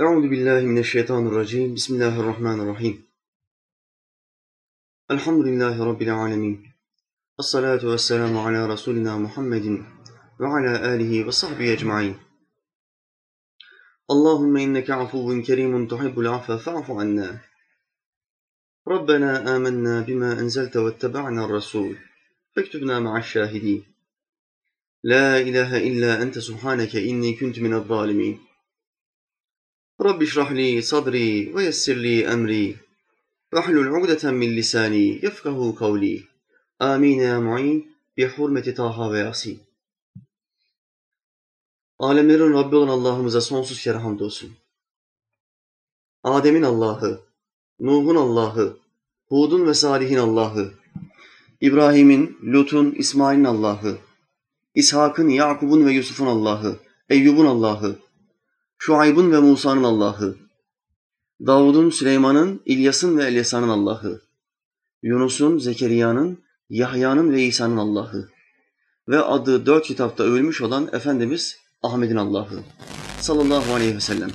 أعوذ بالله من الشيطان الرجيم. بسم الله الرحمن الرحيم. الحمد لله رب العالمين. الصلاة والسلام على رسولنا محمد وعلى آله وصحبه أجمعين. اللهم إنك عفو كريم تحب العفو فاعف عنا. ربنا آمنا بما أنزلت واتبعنا الرسول فاكتبنا مع الشاهدين. لا إله إلا أنت سبحانك إني كنت من الظالمين. رب اشرح لي صدري ويسر لي أمري واحلل عقدة من lisani yefkahu kavli. Amin ya mu'in bi hurmeti Taha ve Yasin. Alemlerin Rabbi olan Allah'ımıza sonsuz kere hamdolsun. Adem'in Allah'ı, Nuh'un Allah'ı, Hud'un ve Salih'in Allah'ı, İbrahim'in, Lut'un, İsmail'in Allah'ı, İshak'ın, Yakub'un ve Yusuf'un Allah'ı, Eyyub'un Allah'ı, Şuayb'ın ve Musa'nın Allah'ı, Davud'un, Süleyman'ın, İlyas'ın ve Elyasa'nın Allah'ı, Yunus'un, Zekeriya'nın, Yahya'nın ve İsa'nın Allah'ı ve adı dört kitapta övülmüş olan Efendimiz Ahmet'in Allah'ı sallallahu aleyhi ve sellem.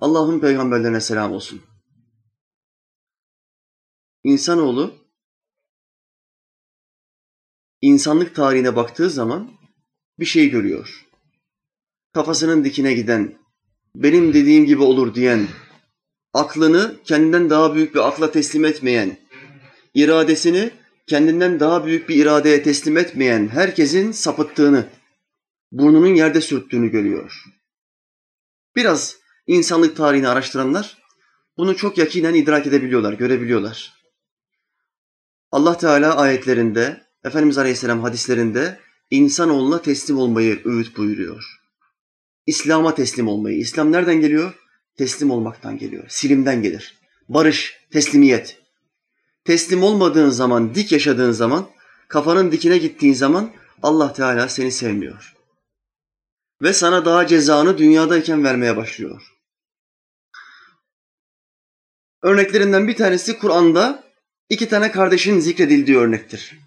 Allah'ın peygamberlerine selam olsun. İnsanoğlu insanlık tarihine baktığı zaman bir şey görüyor. Kafasının dikine giden, benim dediğim gibi olur diyen, aklını kendinden daha büyük bir akla teslim etmeyen, iradesini kendinden daha büyük bir iradeye teslim etmeyen herkesin sapıttığını, burnunun yerde sürttüğünü görüyor. Biraz insanlık tarihini araştıranlar bunu çok yakinen idrak edebiliyorlar, görebiliyorlar. Allah Teala ayetlerinde, Efendimiz Aleyhisselam hadislerinde insanoğluna teslim olmayı öğüt buyuruyor. İslam'a teslim olmayı. İslam nereden geliyor? Teslim olmaktan geliyor. Silimden gelir. Barış, teslimiyet. Teslim olmadığın zaman, dik yaşadığın zaman, kafanın dikine gittiğin zaman Allah Teala seni sevmiyor. Ve sana daha cezanı dünyadayken vermeye başlıyor. Örneklerinden bir tanesi Kur'an'da iki tane kardeşin zikredildiği örnektir.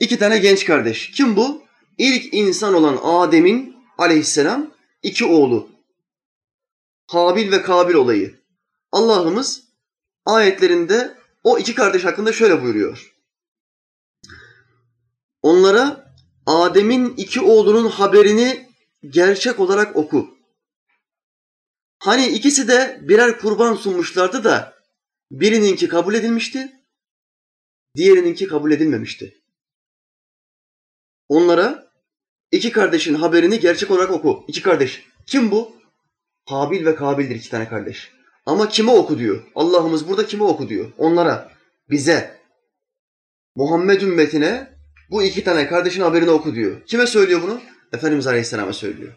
İki tane genç kardeş. Kim bu? İlk insan olan Adem'in aleyhisselam iki oğlu. Habil ve Kabil olayı. Allah'ımız ayetlerinde o iki kardeş hakkında şöyle buyuruyor. Onlara Adem'in iki oğlunun haberini gerçek olarak oku. Hani ikisi de birer kurban sunmuşlardı da birininki kabul edilmişti, diğerininki kabul edilmemişti. Onlara İki kardeşin haberini gerçek olarak oku. İki kardeş. Kim bu? Habil ve Kabil'dir iki tane kardeş. Ama kime oku diyor. Allah'ımız burada kime oku diyor. Onlara, bize, Muhammed ümmetine bu iki tane kardeşin haberini oku diyor. Kime söylüyor bunu? Efendimiz Aleyhisselam'a söylüyor.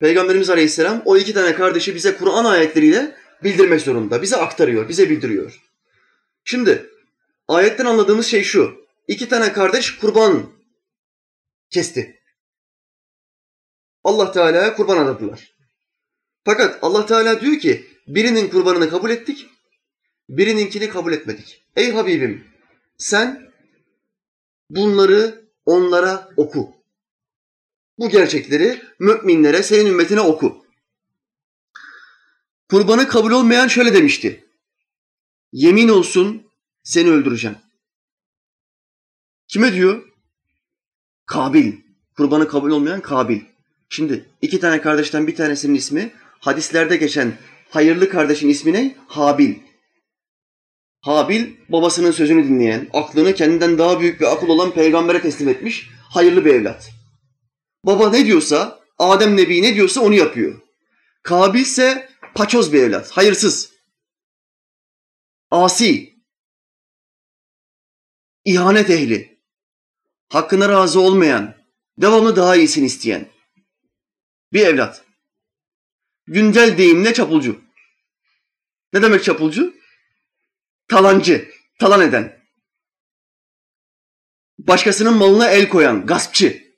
Peygamberimiz Aleyhisselam o iki tane kardeşi bize Kur'an ayetleriyle bildirmek zorunda. Bize aktarıyor, bize bildiriyor. Şimdi ayetten anladığımız şey şu. İki tane kardeş kurban kesti. Allah Teala'ya kurban adadılar. Fakat Allah Teala diyor ki birinin kurbanını kabul ettik, birininkini kabul etmedik. Ey Habibim sen bunları onlara oku. Bu gerçekleri müminlere, senin ümmetine oku. Kurbanı kabul olmayan şöyle demişti. Yemin olsun seni öldüreceğim. Kime diyor? Kabil. Kurbanı kabul olmayan Kabil. Şimdi iki tane kardeşten bir tanesinin ismi hadislerde geçen hayırlı kardeşin ismi ne? Habil. Habil babasının sözünü dinleyen, aklını kendinden daha büyük bir akıl olan peygambere teslim etmiş hayırlı bir evlat. Baba ne diyorsa, Adem Nebi ne diyorsa onu yapıyor. Kabil ise paçoz bir evlat, hayırsız. Asi. ihanet ehli hakkına razı olmayan, devamlı daha iyisini isteyen bir evlat. Güncel deyimle çapulcu. Ne demek çapulcu? Talancı, talan eden. Başkasının malına el koyan, gaspçı.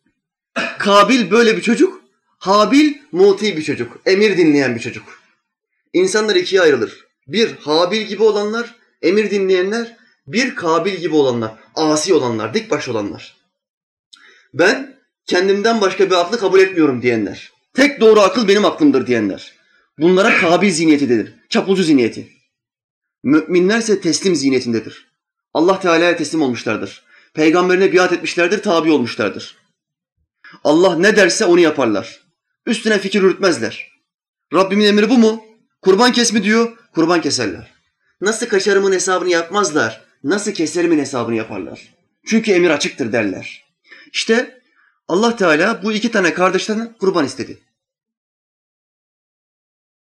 Kabil böyle bir çocuk, Habil muti bir çocuk, emir dinleyen bir çocuk. İnsanlar ikiye ayrılır. Bir Habil gibi olanlar, emir dinleyenler, bir Kabil gibi olanlar, asi olanlar, dik baş olanlar. Ben kendimden başka bir aklı kabul etmiyorum diyenler. Tek doğru akıl benim aklımdır diyenler. Bunlara kabil zihniyeti denir. Çapulcu zihniyeti. Müminlerse teslim zihniyetindedir. Allah Teala'ya teslim olmuşlardır. Peygamberine biat etmişlerdir, tabi olmuşlardır. Allah ne derse onu yaparlar. Üstüne fikir yürütmezler. Rabbimin emri bu mu? Kurban kes mi diyor? Kurban keserler. Nasıl kaçarımın hesabını yapmazlar? Nasıl keserimin hesabını yaparlar? Çünkü emir açıktır derler. İşte Allah Teala bu iki tane kardeşten kurban istedi.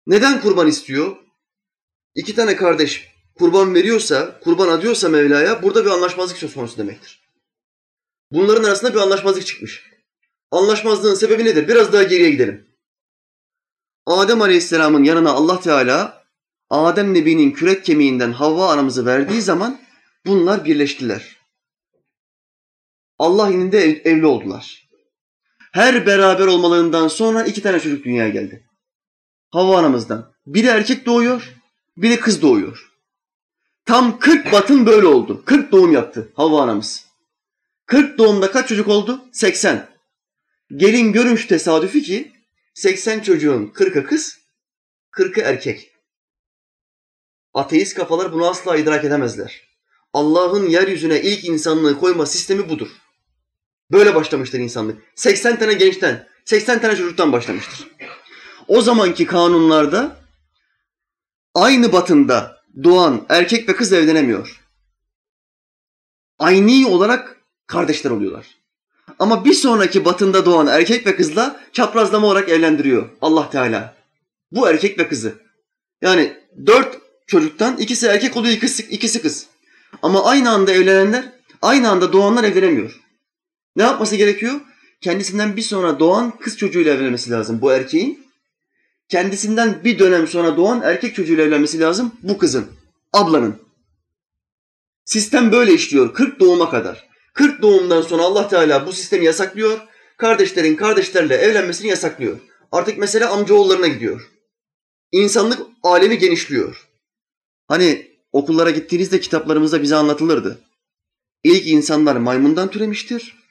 Neden kurban istiyor? İki tane kardeş kurban veriyorsa, kurban adıyorsa Mevla'ya burada bir anlaşmazlık söz konusu demektir. Bunların arasında bir anlaşmazlık çıkmış. Anlaşmazlığın sebebi nedir? Biraz daha geriye gidelim. Adem Aleyhisselam'ın yanına Allah Teala Adem Nebi'nin kürek kemiğinden Havva anamızı verdiği zaman bunlar birleştiler. Allah ininde ev, evli oldular. Her beraber olmalarından sonra iki tane çocuk dünyaya geldi. Havva anamızdan. Biri erkek doğuyor, biri kız doğuyor. Tam 40 batın böyle oldu. 40 doğum yaptı Havva anamız. 40 doğumda kaç çocuk oldu? 80. Gelin görün şu tesadüfi ki 80 çocuğun 40'ı kız, 40'ı erkek. Ateist kafalar bunu asla idrak edemezler. Allah'ın yeryüzüne ilk insanlığı koyma sistemi budur. Böyle başlamıştır insanlık. 80 tane gençten, 80 tane çocuktan başlamıştır. O zamanki kanunlarda aynı batında doğan erkek ve kız evlenemiyor. Aynı olarak kardeşler oluyorlar. Ama bir sonraki batında doğan erkek ve kızla çaprazlama olarak evlendiriyor Allah Teala. Bu erkek ve kızı. Yani dört çocuktan ikisi erkek oluyor, ikisi, ikisi kız. Ama aynı anda evlenenler, aynı anda doğanlar evlenemiyor. Ne yapması gerekiyor? Kendisinden bir sonra doğan kız çocuğuyla evlenmesi lazım bu erkeğin. Kendisinden bir dönem sonra doğan erkek çocuğuyla evlenmesi lazım bu kızın, ablanın. Sistem böyle işliyor 40 doğuma kadar. 40 doğumdan sonra Allah Teala bu sistemi yasaklıyor. Kardeşlerin kardeşlerle evlenmesini yasaklıyor. Artık mesele amcaoğullarına gidiyor. İnsanlık alemi genişliyor. Hani okullara gittiğinizde kitaplarımızda bize anlatılırdı. İlk insanlar maymundan türemiştir.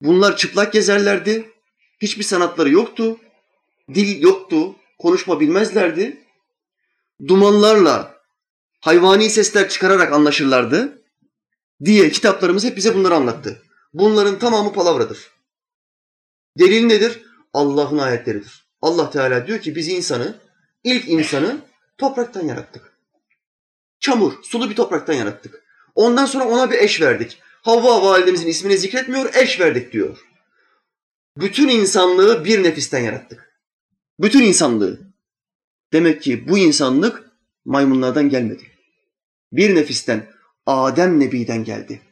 Bunlar çıplak gezerlerdi. Hiçbir sanatları yoktu. Dil yoktu. Konuşma bilmezlerdi. Dumanlarla hayvani sesler çıkararak anlaşırlardı diye kitaplarımız hep bize bunları anlattı. Bunların tamamı palavradır. Delil nedir? Allah'ın ayetleridir. Allah Teala diyor ki biz insanı, ilk insanı topraktan yarattık. Çamur, sulu bir topraktan yarattık. Ondan sonra ona bir eş verdik. Havva validemizin ismini zikretmiyor, eş verdik diyor. Bütün insanlığı bir nefisten yarattık. Bütün insanlığı. Demek ki bu insanlık maymunlardan gelmedi. Bir nefisten, Adem Nebi'den geldi.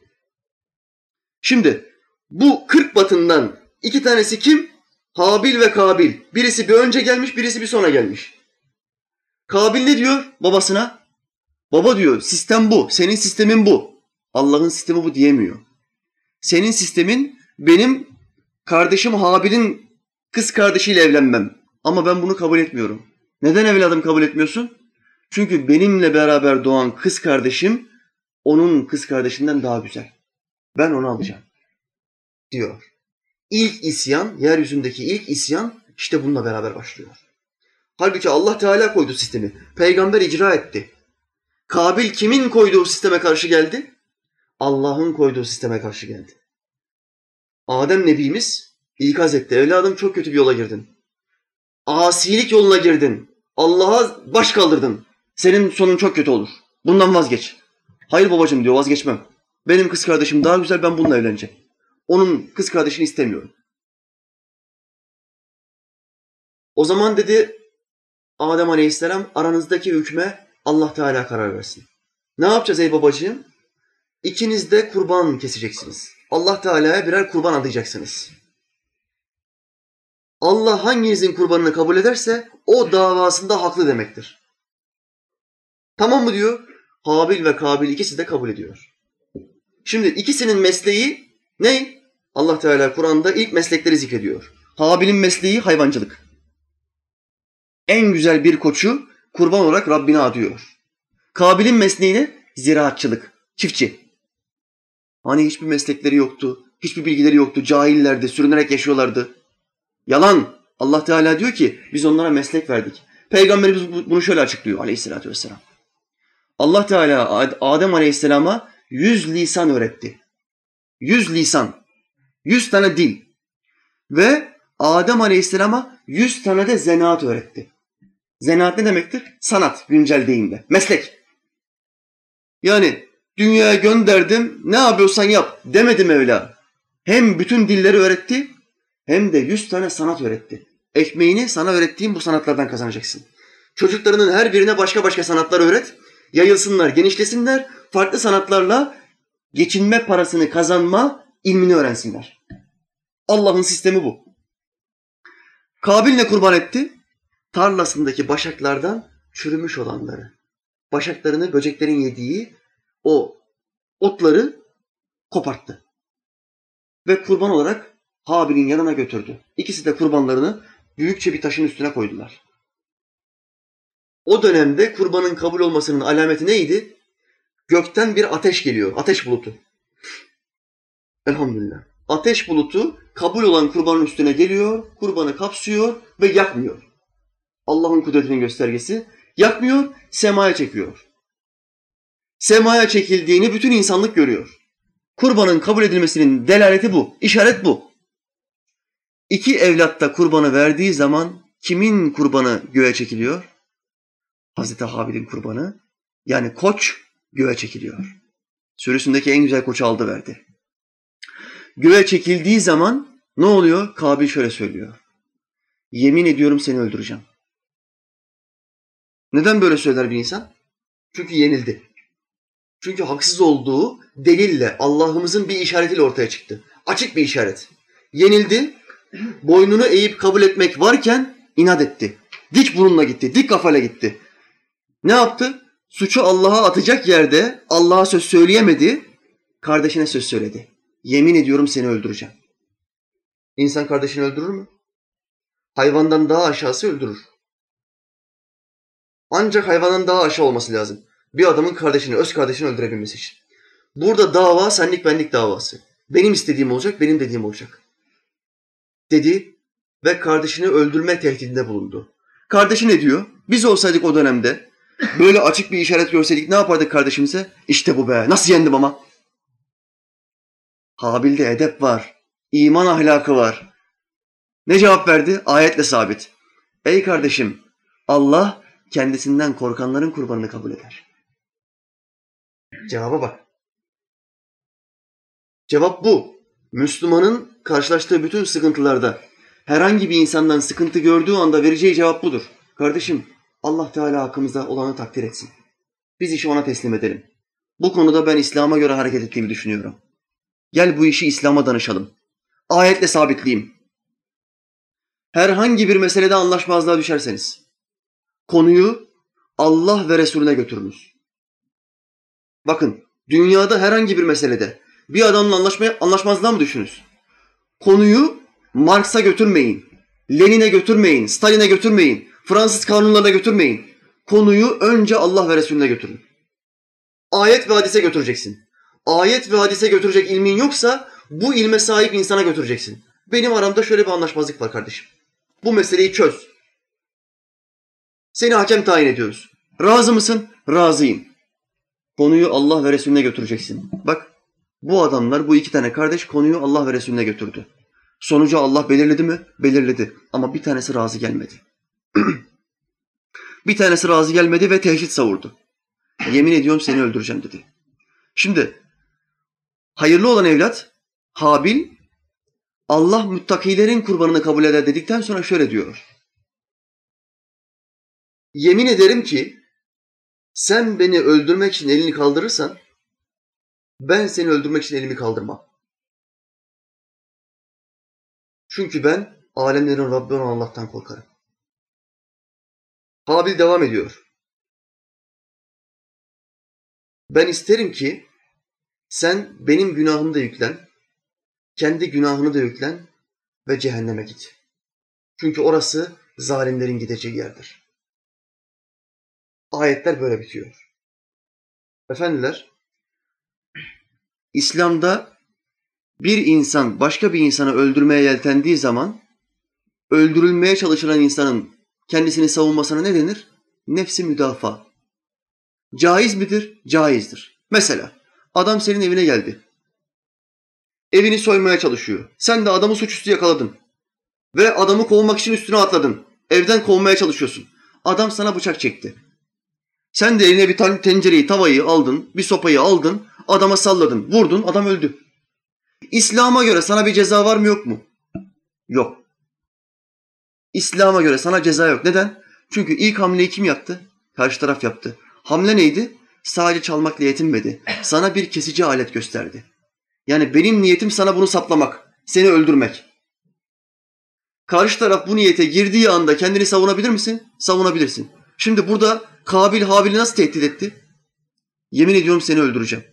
Şimdi bu kırk batından iki tanesi kim? Habil ve Kabil. Birisi bir önce gelmiş, birisi bir sonra gelmiş. Kabil ne diyor babasına? Baba diyor, sistem bu, senin sistemin bu. Allah'ın sistemi bu diyemiyor. Senin sistemin benim kardeşim Habil'in kız kardeşiyle evlenmem. Ama ben bunu kabul etmiyorum. Neden evladım kabul etmiyorsun? Çünkü benimle beraber doğan kız kardeşim onun kız kardeşinden daha güzel. Ben onu alacağım. Diyor. İlk isyan, yeryüzündeki ilk isyan işte bununla beraber başlıyor. Halbuki Allah Teala koydu sistemi. Peygamber icra etti. Kabil kimin koyduğu sisteme karşı geldi? Allah'ın koyduğu sisteme karşı geldi. Adem Nebimiz ikaz etti. Evladım çok kötü bir yola girdin. Asilik yoluna girdin. Allah'a baş kaldırdın. Senin sonun çok kötü olur. Bundan vazgeç. Hayır babacığım diyor vazgeçmem. Benim kız kardeşim daha güzel ben bununla evleneceğim. Onun kız kardeşini istemiyorum. O zaman dedi Adem Aleyhisselam aranızdaki hükme Allah Teala karar versin. Ne yapacağız ey babacığım? İkiniz de kurban keseceksiniz. Allah Teala'ya birer kurban adayacaksınız. Allah hanginizin kurbanını kabul ederse o davasında haklı demektir. Tamam mı diyor? Habil ve Kabil ikisi de kabul ediyor. Şimdi ikisinin mesleği ne? Allah Teala Kur'an'da ilk meslekleri zikrediyor. Habil'in mesleği hayvancılık. En güzel bir koçu kurban olarak Rabbine adıyor. Kabil'in mesleği ne? Ziraatçılık, çiftçi. Hani hiçbir meslekleri yoktu, hiçbir bilgileri yoktu, cahillerdi, sürünerek yaşıyorlardı. Yalan. Allah Teala diyor ki biz onlara meslek verdik. Peygamberimiz bunu şöyle açıklıyor aleyhissalatü vesselam. Allah Teala Adem aleyhisselama yüz lisan öğretti. Yüz lisan. Yüz tane dil. Ve Adem aleyhisselama yüz tane de zanaat öğretti. Zanaat ne demektir? Sanat güncel deyimde. Meslek. Yani dünyaya gönderdim ne yapıyorsan yap demedi Mevla. Hem bütün dilleri öğretti hem de yüz tane sanat öğretti. Ekmeğini sana öğrettiğim bu sanatlardan kazanacaksın. Çocuklarının her birine başka başka sanatlar öğret. Yayılsınlar, genişlesinler. Farklı sanatlarla geçinme parasını kazanma ilmini öğrensinler. Allah'ın sistemi bu. Kabil ne kurban etti? Tarlasındaki başaklardan çürümüş olanları. Başaklarını böceklerin yediği o otları koparttı. Ve kurban olarak Habil'in yanına götürdü. İkisi de kurbanlarını büyükçe bir taşın üstüne koydular. O dönemde kurbanın kabul olmasının alameti neydi? Gökten bir ateş geliyor, ateş bulutu. Elhamdülillah. Ateş bulutu kabul olan kurbanın üstüne geliyor, kurbanı kapsıyor ve yakmıyor. Allah'ın kudretinin göstergesi. Yakmıyor, semaya çekiyor. Semaya çekildiğini bütün insanlık görüyor. Kurbanın kabul edilmesinin delaleti bu, işaret bu. İki evlatta kurbanı verdiği zaman kimin kurbanı göğe çekiliyor? Hazreti Habil'in kurbanı. Yani koç göğe çekiliyor. Sürüsündeki en güzel koçu aldı verdi. Göğe çekildiği zaman ne oluyor? Kabil şöyle söylüyor. Yemin ediyorum seni öldüreceğim. Neden böyle söyler bir insan? Çünkü yenildi. Çünkü haksız olduğu delille, Allah'ımızın bir işaretiyle ortaya çıktı. Açık bir işaret. Yenildi, boynunu eğip kabul etmek varken inat etti. Dik burunla gitti, dik kafayla gitti. Ne yaptı? Suçu Allah'a atacak yerde Allah'a söz söyleyemedi, kardeşine söz söyledi. Yemin ediyorum seni öldüreceğim. İnsan kardeşini öldürür mü? Hayvandan daha aşağısı öldürür. Ancak hayvandan daha aşağı olması lazım. Bir adamın kardeşini, öz kardeşini öldürebilmesi için. Burada dava senlik benlik davası. Benim istediğim olacak, benim dediğim olacak. Dedi ve kardeşini öldürme tehdidinde bulundu. Kardeşi ne diyor? Biz olsaydık o dönemde böyle açık bir işaret görseydik ne yapardık kardeşimize? İşte bu be. Nasıl yendim ama? Habil'de edep var. iman ahlakı var. Ne cevap verdi? Ayetle sabit. Ey kardeşim, Allah kendisinden korkanların kurbanını kabul eder. Cevaba bak. Cevap bu. Müslümanın karşılaştığı bütün sıkıntılarda herhangi bir insandan sıkıntı gördüğü anda vereceği cevap budur. Kardeşim Allah Teala hakkımızda olanı takdir etsin. Biz işi ona teslim edelim. Bu konuda ben İslam'a göre hareket ettiğimi düşünüyorum. Gel bu işi İslam'a danışalım. Ayetle sabitleyeyim. Herhangi bir meselede anlaşmazlığa düşerseniz konuyu Allah ve Resulüne götürünüz. Bakın dünyada herhangi bir meselede bir adamla anlaşmaya, anlaşmazlığa mı düşünüz? Konuyu Marx'a götürmeyin, Lenin'e götürmeyin, Stalin'e götürmeyin, Fransız kanunlarına götürmeyin. Konuyu önce Allah ve Resulüne götürün. Ayet ve hadise götüreceksin. Ayet ve hadise götürecek ilmin yoksa bu ilme sahip insana götüreceksin. Benim aramda şöyle bir anlaşmazlık var kardeşim. Bu meseleyi çöz. Seni hakem tayin ediyoruz. Razı mısın? Razıyım. Konuyu Allah ve Resulüne götüreceksin. Bak bu adamlar, bu iki tane kardeş konuyu Allah ve Resulüne götürdü. Sonucu Allah belirledi mi? Belirledi. Ama bir tanesi razı gelmedi. bir tanesi razı gelmedi ve tehdit savurdu. Yemin ediyorum seni öldüreceğim dedi. Şimdi hayırlı olan evlat Habil Allah muttakilerin kurbanını kabul eder dedikten sonra şöyle diyor. Yemin ederim ki sen beni öldürmek için elini kaldırırsan ben seni öldürmek için elimi kaldırmam. Çünkü ben alemlerin Rabbi olan Allah'tan korkarım. Habil devam ediyor. Ben isterim ki sen benim günahımı da yüklen, kendi günahını da yüklen ve cehenneme git. Çünkü orası zalimlerin gideceği yerdir. Ayetler böyle bitiyor. Efendiler, İslam'da bir insan başka bir insanı öldürmeye yeltendiği zaman öldürülmeye çalışılan insanın kendisini savunmasına ne denir? Nefsi müdafaa. Caiz midir? Caizdir. Mesela adam senin evine geldi. Evini soymaya çalışıyor. Sen de adamı suçüstü yakaladın. Ve adamı kovmak için üstüne atladın. Evden kovmaya çalışıyorsun. Adam sana bıçak çekti. Sen de eline bir tencereyi, tavayı aldın, bir sopayı aldın, adama salladın, vurdun, adam öldü. İslam'a göre sana bir ceza var mı yok mu? Yok. İslam'a göre sana ceza yok. Neden? Çünkü ilk hamleyi kim yaptı? Karşı taraf yaptı. Hamle neydi? Sadece çalmakla yetinmedi. Sana bir kesici alet gösterdi. Yani benim niyetim sana bunu saplamak, seni öldürmek. Karşı taraf bu niyete girdiği anda kendini savunabilir misin? Savunabilirsin. Şimdi burada Kabil Habil'i nasıl tehdit etti? Yemin ediyorum seni öldüreceğim.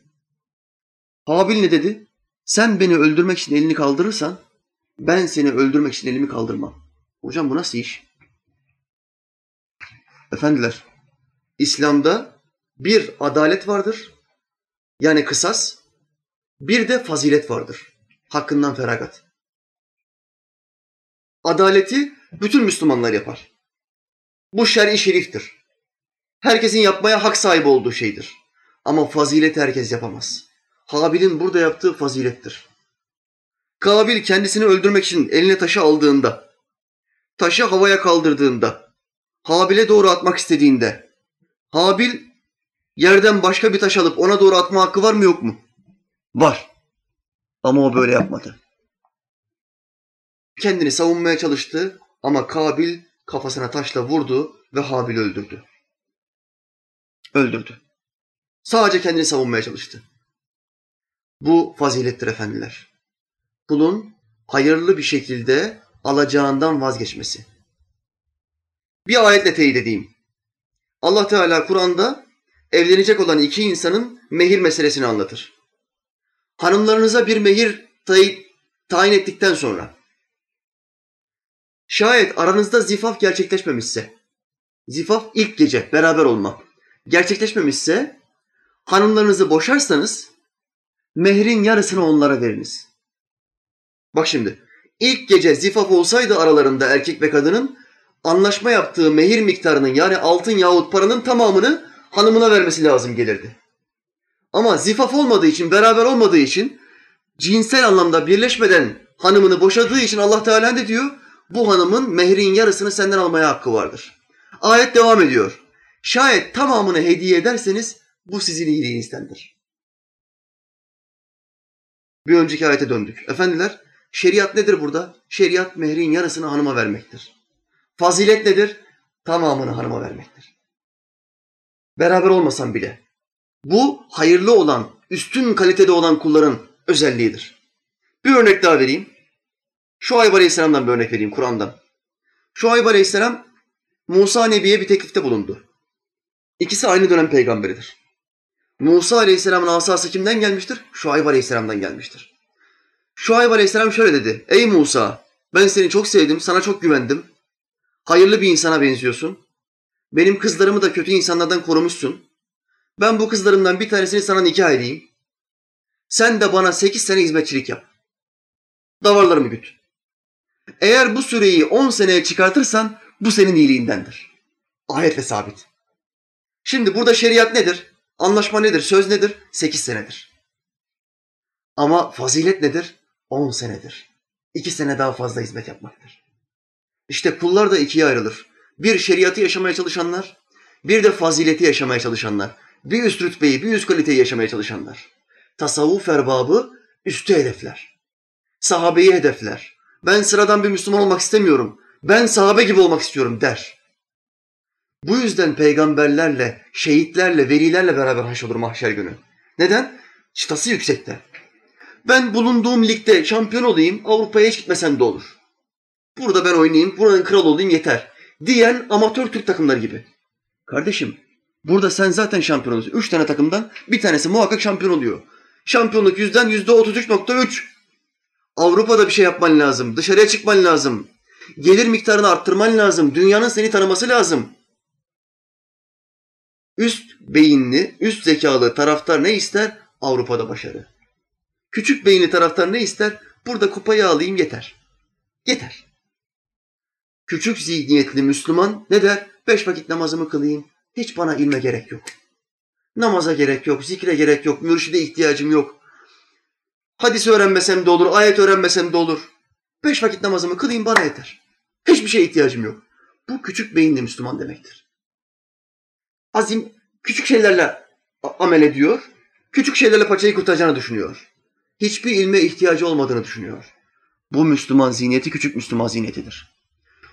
Habil ne dedi? Sen beni öldürmek için elini kaldırırsan ben seni öldürmek için elimi kaldırmam. Hocam bu nasıl iş? Efendiler, İslam'da bir adalet vardır. Yani kısas. Bir de fazilet vardır. Hakkından feragat. Adaleti bütün Müslümanlar yapar. Bu şer'i şeriftir. Herkesin yapmaya hak sahibi olduğu şeydir. Ama fazilet herkes yapamaz. Habil'in burada yaptığı fazilettir. Kabil kendisini öldürmek için eline taşı aldığında, taşı havaya kaldırdığında, Habil'e doğru atmak istediğinde, Habil yerden başka bir taş alıp ona doğru atma hakkı var mı yok mu? Var. Ama o böyle yapmadı. Kendini savunmaya çalıştı ama Kabil kafasına taşla vurdu ve Habil öldürdü. Öldürdü. Sadece kendini savunmaya çalıştı. Bu fazilettir efendiler. Kulun hayırlı bir şekilde alacağından vazgeçmesi. Bir ayetle teyit edeyim. Allah Teala Kur'an'da evlenecek olan iki insanın mehir meselesini anlatır. Hanımlarınıza bir mehir tayin ettikten sonra şayet aranızda zifaf gerçekleşmemişse, zifaf ilk gece beraber olma gerçekleşmemişse hanımlarınızı boşarsanız mehrin yarısını onlara veriniz. Bak şimdi ilk gece zifaf olsaydı aralarında erkek ve kadının anlaşma yaptığı mehir miktarının yani altın yahut paranın tamamını hanımına vermesi lazım gelirdi. Ama zifaf olmadığı için, beraber olmadığı için cinsel anlamda birleşmeden hanımını boşadığı için Allah Teala ne diyor? Bu hanımın mehrin yarısını senden almaya hakkı vardır. Ayet devam ediyor. Şayet tamamını hediye ederseniz bu sizin iyiliğinizdendir. Bir önceki ayete döndük. Efendiler, şeriat nedir burada? Şeriat mehrin yarısını hanıma vermektir. Fazilet nedir? Tamamını hanıma vermektir. Beraber olmasan bile. Bu hayırlı olan, üstün kalitede olan kulların özelliğidir. Bir örnek daha vereyim. Şuayb Aleyhisselam'dan bir örnek vereyim Kur'an'dan. Şuayb Aleyhisselam Musa Nebi'ye bir teklifte bulundu. İkisi aynı dönem peygamberidir. Musa Aleyhisselam'ın asası kimden gelmiştir? Şuayb Aleyhisselam'dan gelmiştir. Şuayb Aleyhisselam şöyle dedi. Ey Musa ben seni çok sevdim, sana çok güvendim. Hayırlı bir insana benziyorsun. Benim kızlarımı da kötü insanlardan korumuşsun. Ben bu kızlarımdan bir tanesini sana nikah edeyim. Sen de bana sekiz sene hizmetçilik yap. Davarlarımı güt. Eğer bu süreyi on seneye çıkartırsan bu senin iyiliğindendir. Ayetle sabit. Şimdi burada şeriat nedir? Anlaşma nedir? Söz nedir? Sekiz senedir. Ama fazilet nedir? On senedir. İki sene daha fazla hizmet yapmaktır. İşte kullar da ikiye ayrılır. Bir şeriatı yaşamaya çalışanlar, bir de fazileti yaşamaya çalışanlar. Bir üst rütbeyi, bir üst kaliteyi yaşamaya çalışanlar. Tasavvuf erbabı üstü hedefler. Sahabeyi hedefler. Ben sıradan bir Müslüman olmak istemiyorum. Ben sahabe gibi olmak istiyorum der. Bu yüzden peygamberlerle, şehitlerle, velilerle beraber haşrolur mahşer günü. Neden? Çıtası yüksekte. Ben bulunduğum ligde şampiyon olayım, Avrupa'ya hiç gitmesem de olur. Burada ben oynayayım, buranın kralı olayım yeter. Diyen amatör Türk takımları gibi. Kardeşim, burada sen zaten şampiyon oluyorsun. Üç tane takımdan bir tanesi muhakkak şampiyon oluyor. Şampiyonluk yüzden yüzde otuz üç nokta üç. Avrupa'da bir şey yapman lazım. Dışarıya çıkman lazım. Gelir miktarını arttırman lazım. Dünyanın seni tanıması lazım. Üst beyinli, üst zekalı taraftar ne ister? Avrupa'da başarı. Küçük beyinli taraftar ne ister? Burada kupayı alayım yeter. Yeter. küçük zihniyetli Müslüman ne der? Beş vakit namazımı kılayım. Hiç bana ilme gerek yok. Namaza gerek yok, zikre gerek yok, mürşide ihtiyacım yok. Hadis öğrenmesem de olur, ayet öğrenmesem de olur. Beş vakit namazımı kılayım bana yeter. Hiçbir şeye ihtiyacım yok. Bu küçük beyinli Müslüman demektir. Azim küçük şeylerle amel ediyor. Küçük şeylerle paçayı kurtaracağını düşünüyor. Hiçbir ilme ihtiyacı olmadığını düşünüyor. Bu Müslüman zihniyeti küçük Müslüman zihniyetidir.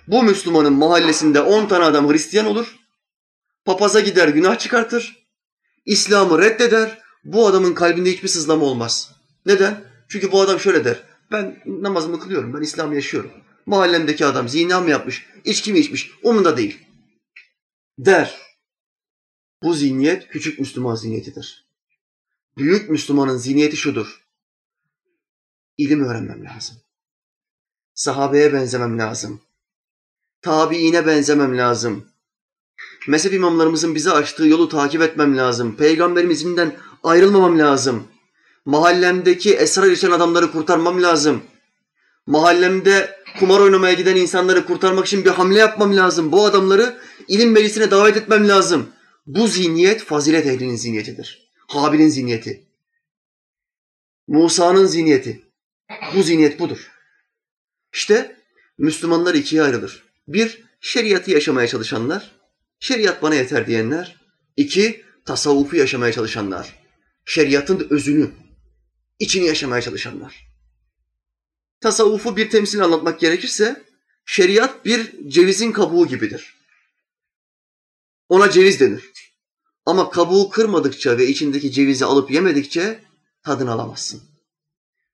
Bu Müslümanın mahallesinde on tane adam Hristiyan olur. Papaza gider günah çıkartır. İslam'ı reddeder. Bu adamın kalbinde hiçbir sızlama olmaz. Neden? Çünkü bu adam şöyle der. Ben namazımı kılıyorum. Ben İslam'ı yaşıyorum. Mahallemdeki adam zina mı yapmış, içki mi içmiş umunda değil. Der. Bu zihniyet küçük Müslüman zihniyetidir. Büyük Müslümanın zihniyeti şudur. İlim öğrenmem lazım. Sahabeye benzemem lazım. Tabiine benzemem lazım. Mezhep imamlarımızın bize açtığı yolu takip etmem lazım. Peygamberimizden ayrılmamam lazım. Mahallemdeki esrar içen adamları kurtarmam lazım. Mahallemde kumar oynamaya giden insanları kurtarmak için bir hamle yapmam lazım. Bu adamları ilim meclisine davet etmem lazım. Bu zihniyet fazilet ehlinin zihniyetidir. Habil'in zihniyeti. Musa'nın zihniyeti. Bu zihniyet budur. İşte Müslümanlar ikiye ayrılır. Bir, şeriatı yaşamaya çalışanlar, şeriat bana yeter diyenler. İki, tasavvufu yaşamaya çalışanlar. Şeriatın özünü, içini yaşamaya çalışanlar. Tasavvufu bir temsil anlatmak gerekirse, şeriat bir cevizin kabuğu gibidir. Ona ceviz denir. Ama kabuğu kırmadıkça ve içindeki cevizi alıp yemedikçe tadını alamazsın.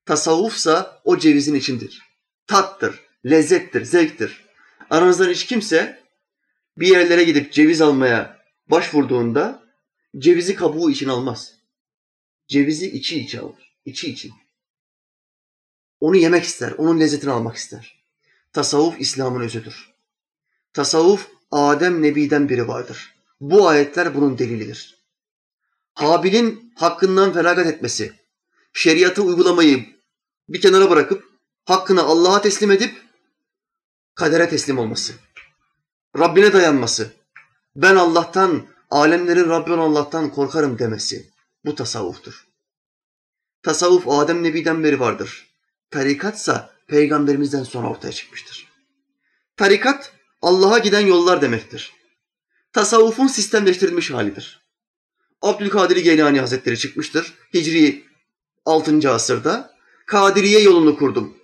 Tasavvufsa o cevizin içindir. Tattır, lezzettir, zevktir. Aranızdan hiç kimse bir yerlere gidip ceviz almaya başvurduğunda cevizi kabuğu için almaz. Cevizi içi içi alır. İçi için. Onu yemek ister, onun lezzetini almak ister. Tasavvuf İslam'ın özüdür. Tasavvuf Adem Nebi'den biri vardır. Bu ayetler bunun delilidir. Habil'in hakkından feragat etmesi, şeriatı uygulamayı bir kenara bırakıp hakkını Allah'a teslim edip kadere teslim olması. Rabbine dayanması. Ben Allah'tan, alemlerin Rabbi Allah'tan korkarım demesi. Bu tasavvuftur. Tasavvuf Adem Nebi'den beri vardır. Tarikatsa peygamberimizden sonra ortaya çıkmıştır. Tarikat Allah'a giden yollar demektir. Tasavvufun sistemleştirilmiş halidir. Abdülkadir Geylani Hazretleri çıkmıştır. Hicri 6. asırda. Kadiriye yolunu kurdum.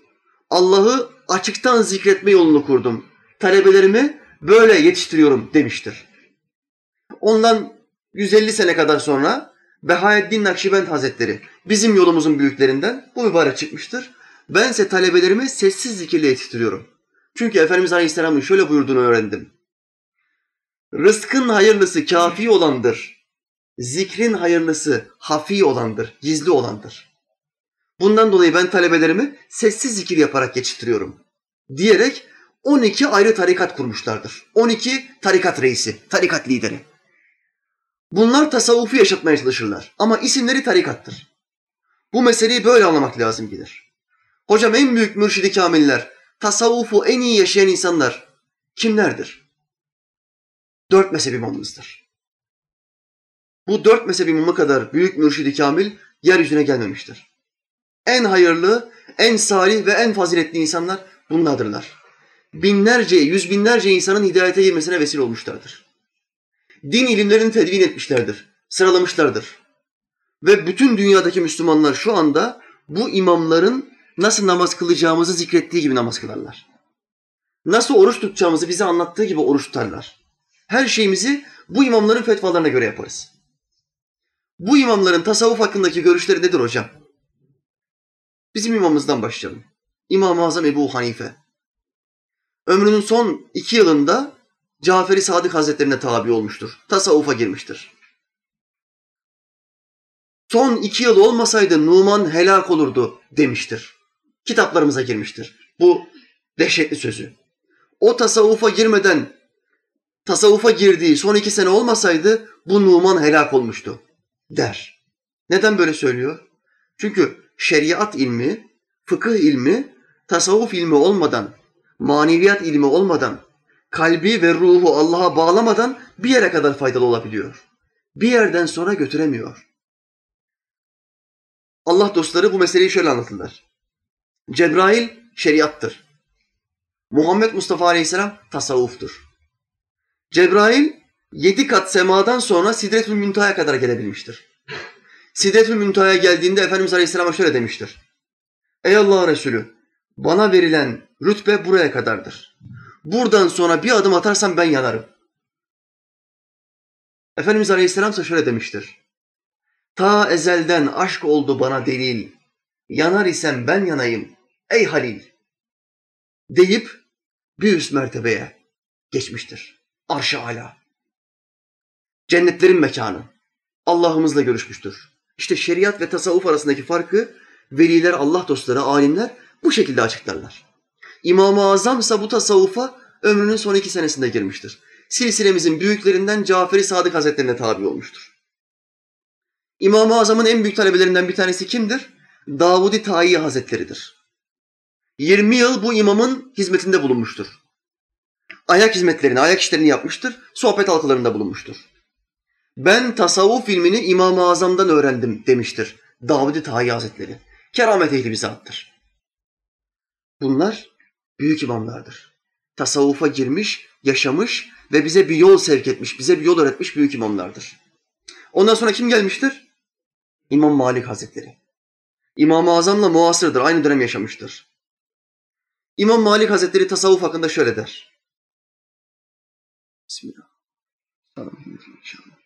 Allah'ı açıktan zikretme yolunu kurdum. Talebelerimi böyle yetiştiriyorum demiştir. Ondan 150 sene kadar sonra Behaeddin Nakşibend Hazretleri bizim yolumuzun büyüklerinden bu mübarek çıkmıştır. Bense talebelerimi sessiz zikirle yetiştiriyorum. Çünkü Efendimiz Aleyhisselam'ın şöyle buyurduğunu öğrendim. Rızkın hayırlısı kafi olandır. Zikrin hayırlısı hafi olandır, gizli olandır. Bundan dolayı ben talebelerimi sessiz zikir yaparak geçiştiriyorum. Diyerek 12 ayrı tarikat kurmuşlardır. 12 tarikat reisi, tarikat lideri. Bunlar tasavvufu yaşatmaya çalışırlar ama isimleri tarikattır. Bu meseleyi böyle anlamak lazım gelir. Hocam en büyük mürşidi kamiller, tasavvufu en iyi yaşayan insanlar kimlerdir? Dört mezhep imamımızdır. Bu dört mezhep imamı kadar büyük mürşidi kamil yeryüzüne gelmemiştir. En hayırlı, en salih ve en faziletli insanlar bunlardırlar. Binlerce, yüz binlerce insanın hidayete girmesine vesile olmuşlardır. Din ilimlerini tedvin etmişlerdir, sıralamışlardır. Ve bütün dünyadaki Müslümanlar şu anda bu imamların nasıl namaz kılacağımızı zikrettiği gibi namaz kılarlar. Nasıl oruç tutacağımızı bize anlattığı gibi oruç tutarlar. Her şeyimizi bu imamların fetvalarına göre yaparız. Bu imamların tasavvuf hakkındaki görüşleri nedir hocam? Bizim imamımızdan başlayalım. İmam-ı Azam Ebu Hanife. Ömrünün son iki yılında Caferi Sadık Hazretlerine tabi olmuştur. Tasavvufa girmiştir. Son iki yıl olmasaydı Numan helak olurdu demiştir. Kitaplarımıza girmiştir. Bu dehşetli sözü. O tasavvufa girmeden tasavvufa girdiği son iki sene olmasaydı bu Numan helak olmuştu der. Neden böyle söylüyor? Çünkü şeriat ilmi, fıkıh ilmi, tasavvuf ilmi olmadan, maneviyat ilmi olmadan, kalbi ve ruhu Allah'a bağlamadan bir yere kadar faydalı olabiliyor. Bir yerden sonra götüremiyor. Allah dostları bu meseleyi şöyle anlatırlar. Cebrail şeriattır. Muhammed Mustafa Aleyhisselam tasavvuftur. Cebrail yedi kat semadan sonra Sidretül Müntaha'ya kadar gelebilmiştir. Sidretül Müntaha'ya geldiğinde Efendimiz Aleyhisselam'a şöyle demiştir. Ey Allah Resulü bana verilen rütbe buraya kadardır. Buradan sonra bir adım atarsam ben yanarım. Efendimiz Aleyhisselam ise şöyle demiştir. Ta ezelden aşk oldu bana delil. Yanar isem ben yanayım ey Halil. Deyip bir üst mertebeye geçmiştir. Arş-ı ala. Cennetlerin mekanı. Allah'ımızla görüşmüştür. İşte şeriat ve tasavvuf arasındaki farkı veliler, Allah dostları, alimler bu şekilde açıklarlar. İmam-ı Azam ise bu tasavvufa ömrünün son iki senesinde girmiştir. Silsilemizin büyüklerinden Caferi Sadık Hazretlerine tabi olmuştur. İmam-ı Azam'ın en büyük talebelerinden bir tanesi kimdir? Davudi Tayi Hazretleridir. 20 yıl bu imamın hizmetinde bulunmuştur. Ayak hizmetlerini, ayak işlerini yapmıştır, sohbet halkalarında bulunmuştur. Ben tasavvuf ilmini İmam-ı Azam'dan öğrendim demiştir Davudi Tayi Hazretleri. Keramet ehli bir zattır. Bunlar büyük imamlardır. Tasavvufa girmiş, yaşamış ve bize bir yol sevk etmiş, bize bir yol öğretmiş büyük imamlardır. Ondan sonra kim gelmiştir? İmam Malik Hazretleri. İmam-ı Azam'la muasırdır, aynı dönem yaşamıştır. İmam Malik Hazretleri tasavvuf hakkında şöyle der. Bismillah. İnşallah.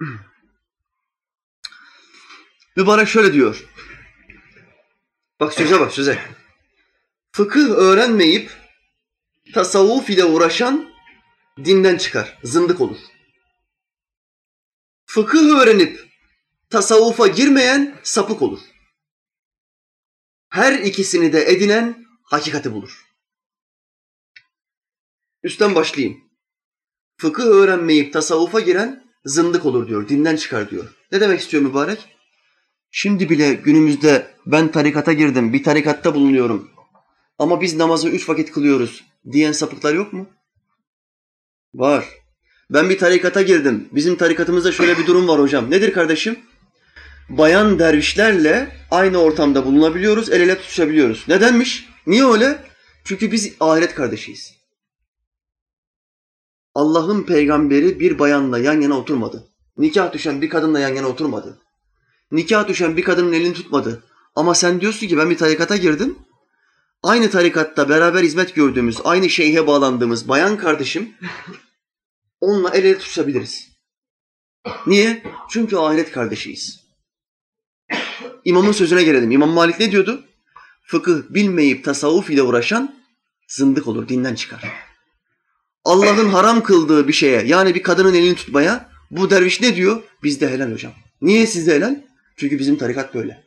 Mübarek şöyle diyor. Bak söze bak söze. Fıkıh öğrenmeyip tasavvuf ile uğraşan dinden çıkar, zındık olur. Fıkıh öğrenip tasavvufa girmeyen sapık olur. Her ikisini de edinen hakikati bulur. Üstten başlayayım. Fıkıh öğrenmeyip tasavvufa giren zındık olur diyor, dinden çıkar diyor. Ne demek istiyor mübarek? Şimdi bile günümüzde ben tarikata girdim, bir tarikatta bulunuyorum. Ama biz namazı üç vakit kılıyoruz diyen sapıklar yok mu? Var. Ben bir tarikata girdim. Bizim tarikatımızda şöyle bir durum var hocam. Nedir kardeşim? Bayan dervişlerle aynı ortamda bulunabiliyoruz, el ele tutuşabiliyoruz. Nedenmiş? Niye öyle? Çünkü biz ahiret kardeşiyiz. Allah'ın peygamberi bir bayanla yan yana oturmadı. Nikah düşen bir kadınla yan yana oturmadı. Nikah düşen bir kadının elini tutmadı. Ama sen diyorsun ki ben bir tarikata girdim. Aynı tarikatta beraber hizmet gördüğümüz, aynı şeyhe bağlandığımız bayan kardeşim onunla el ele tutuşabiliriz. Niye? Çünkü ahiret kardeşiyiz. İmamın sözüne gelelim. İmam Malik ne diyordu? Fıkıh bilmeyip tasavvuf ile uğraşan zındık olur, dinden çıkar. Allah'ın haram kıldığı bir şeye yani bir kadının elini tutmaya bu derviş ne diyor? Bizde helal hocam. Niye sizde helal? Çünkü bizim tarikat böyle.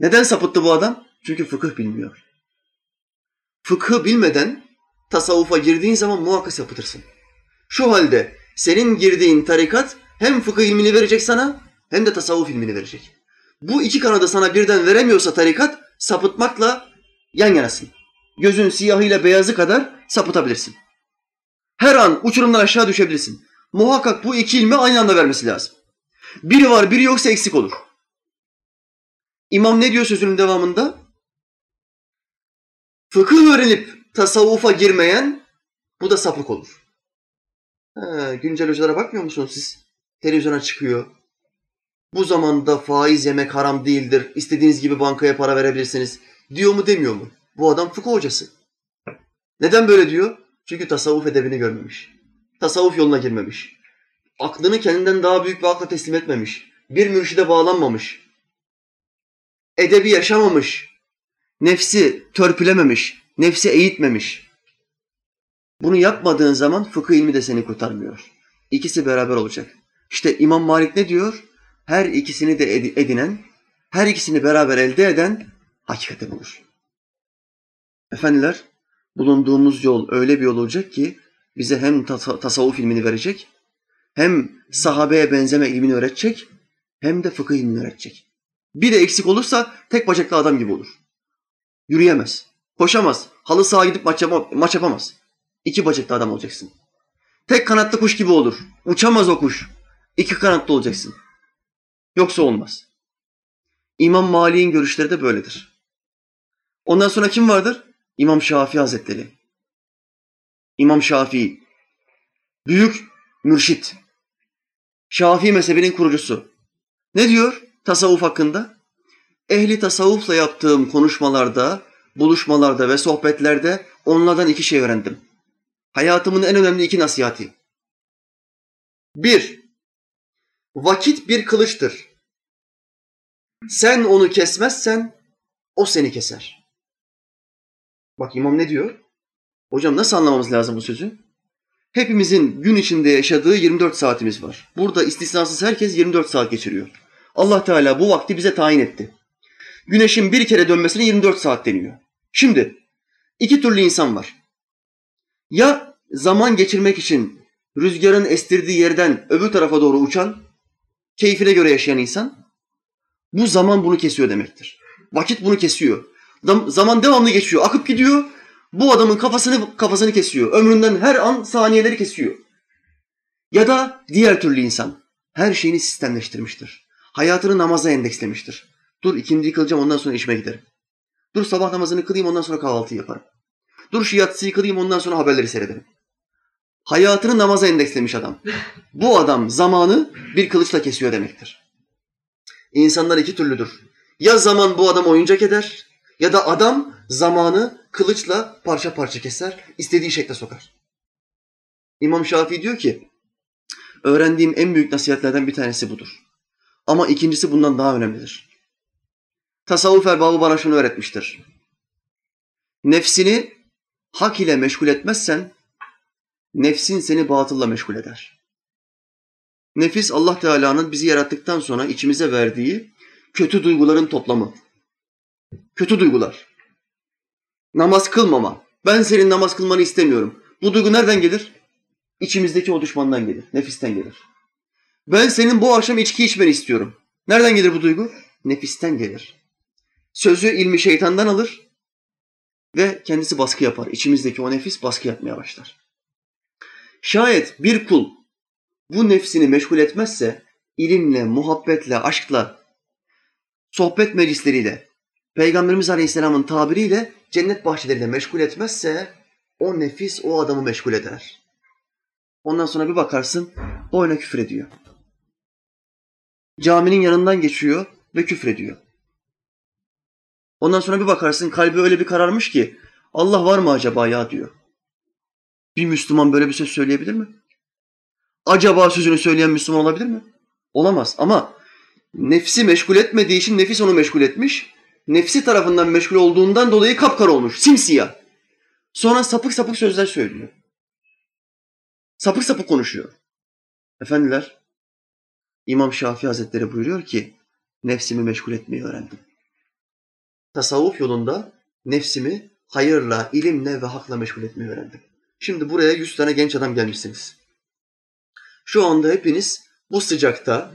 Neden sapıttı bu adam? Çünkü fıkıh bilmiyor. Fıkhı bilmeden tasavvufa girdiğin zaman muhakkak sapıtırsın. Şu halde senin girdiğin tarikat hem fıkıh ilmini verecek sana hem de tasavvuf ilmini verecek. Bu iki kanadı sana birden veremiyorsa tarikat sapıtmakla yan yanasın. Gözün siyahıyla beyazı kadar sapıtabilirsin. Her an uçurumdan aşağı düşebilirsin. Muhakkak bu iki ilmi aynı anda vermesi lazım. Biri var, biri yoksa eksik olur. İmam ne diyor sözünün devamında? Fıkıh öğrenip tasavvufa girmeyen bu da sapık olur. Ha, güncel hocalara bakmıyor musunuz siz? Televizyona çıkıyor. Bu zamanda faiz yemek haram değildir. İstediğiniz gibi bankaya para verebilirsiniz. Diyor mu demiyor mu? Bu adam fıkıh hocası. Neden böyle diyor? Çünkü tasavvuf edebini görmemiş. Tasavvuf yoluna girmemiş. Aklını kendinden daha büyük bir akla teslim etmemiş. Bir mürşide bağlanmamış. Edebi yaşamamış. Nefsi törpülememiş. Nefsi eğitmemiş. Bunu yapmadığın zaman fıkıh ilmi de seni kurtarmıyor. İkisi beraber olacak. İşte İmam Malik ne diyor? Her ikisini de edinen, her ikisini beraber elde eden hakikate bulur. Efendiler, bulunduğumuz yol öyle bir yol olacak ki bize hem tasavvuf ilmini verecek, hem sahabeye benzeme ilmini öğretecek, hem de fıkıh ilmini öğretecek. Bir de eksik olursa tek bacaklı adam gibi olur. Yürüyemez, koşamaz, halı sağa gidip maç, yap maç yapamaz. İki bacaklı adam olacaksın. Tek kanatlı kuş gibi olur. Uçamaz o kuş. İki kanatlı olacaksın. Yoksa olmaz. İmam Mali'nin görüşleri de böyledir. Ondan sonra kim vardır? İmam Şafii Hazretleri. İmam Şafii. Büyük mürşit. Şafii mezhebinin kurucusu. Ne diyor tasavvuf hakkında? Ehli tasavvufla yaptığım konuşmalarda, buluşmalarda ve sohbetlerde onlardan iki şey öğrendim. Hayatımın en önemli iki nasihati. Bir, vakit bir kılıçtır. Sen onu kesmezsen o seni keser. Bak imam ne diyor? Hocam nasıl anlamamız lazım bu sözü? Hepimizin gün içinde yaşadığı 24 saatimiz var. Burada istisnasız herkes 24 saat geçiriyor. Allah Teala bu vakti bize tayin etti. Güneşin bir kere dönmesine 24 saat deniyor. Şimdi iki türlü insan var. Ya zaman geçirmek için rüzgarın estirdiği yerden öbür tarafa doğru uçan, keyfine göre yaşayan insan, bu zaman bunu kesiyor demektir. Vakit bunu kesiyor. Zaman devamlı geçiyor, akıp gidiyor. Bu adamın kafasını kafasını kesiyor. Ömründen her an saniyeleri kesiyor. Ya da diğer türlü insan her şeyini sistemleştirmiştir. Hayatını namaza endekslemiştir. Dur ikindi kılacağım ondan sonra işime giderim. Dur sabah namazını kılayım ondan sonra kahvaltı yaparım. Dur şu yatsıyı kılayım ondan sonra haberleri seyrederim. Hayatını namaza endekslemiş adam. Bu adam zamanı bir kılıçla kesiyor demektir. İnsanlar iki türlüdür. Ya zaman bu adam oyuncak eder ya da adam zamanı kılıçla parça parça keser, istediği şekle sokar. İmam Şafii diyor ki, öğrendiğim en büyük nasihatlerden bir tanesi budur. Ama ikincisi bundan daha önemlidir. Tasavvuf erbabı bana şunu öğretmiştir. Nefsini hak ile meşgul etmezsen, nefsin seni batılla meşgul eder. Nefis Allah Teala'nın bizi yarattıktan sonra içimize verdiği kötü duyguların toplamı. Kötü duygular. Namaz kılmama. Ben senin namaz kılmanı istemiyorum. Bu duygu nereden gelir? İçimizdeki o düşmandan gelir, nefisten gelir. Ben senin bu akşam içki içmeni istiyorum. Nereden gelir bu duygu? Nefisten gelir. Sözü ilmi şeytandan alır ve kendisi baskı yapar. İçimizdeki o nefis baskı yapmaya başlar. Şayet bir kul bu nefsini meşgul etmezse ilimle, muhabbetle, aşkla, sohbet meclisleriyle, Peygamberimiz Aleyhisselam'ın tabiriyle cennet bahçeleriyle meşgul etmezse o nefis o adamı meşgul eder. Ondan sonra bir bakarsın boyuna küfür ediyor. Caminin yanından geçiyor ve küfür ediyor. Ondan sonra bir bakarsın kalbi öyle bir kararmış ki Allah var mı acaba ya diyor. Bir Müslüman böyle bir söz söyleyebilir mi? Acaba sözünü söyleyen Müslüman olabilir mi? Olamaz ama nefsi meşgul etmediği için nefis onu meşgul etmiş. Nefsi tarafından meşgul olduğundan dolayı kapkara olmuş, simsiyah. Sonra sapık sapık sözler söylüyor. Sapık sapık konuşuyor. Efendiler, İmam Şafii Hazretleri buyuruyor ki, nefsimi meşgul etmeyi öğrendim. Tasavvuf yolunda nefsimi hayırla, ilimle ve hakla meşgul etmeyi öğrendim. Şimdi buraya yüz tane genç adam gelmişsiniz. Şu anda hepiniz bu sıcakta,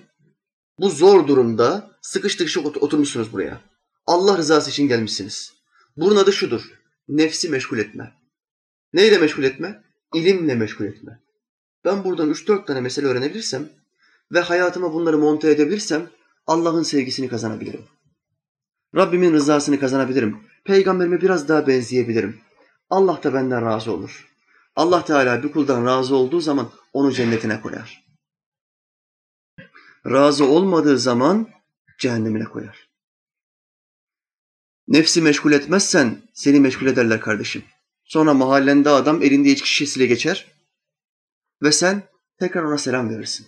bu zor durumda sıkış tıkışık oturmuşsunuz buraya. Allah rızası için gelmişsiniz. Bunun adı şudur. Nefsi meşgul etme. Neyle meşgul etme? İlimle meşgul etme. Ben buradan üç dört tane mesele öğrenebilirsem ve hayatıma bunları monte edebilirsem Allah'ın sevgisini kazanabilirim. Rabbimin rızasını kazanabilirim. Peygamberime biraz daha benzeyebilirim. Allah da benden razı olur. Allah Teala bir kuldan razı olduğu zaman onu cennetine koyar. Razı olmadığı zaman cehennemine koyar. Nefsi meşgul etmezsen seni meşgul ederler kardeşim. Sonra mahallende adam elinde içki şişesiyle geçer ve sen tekrar ona selam verirsin.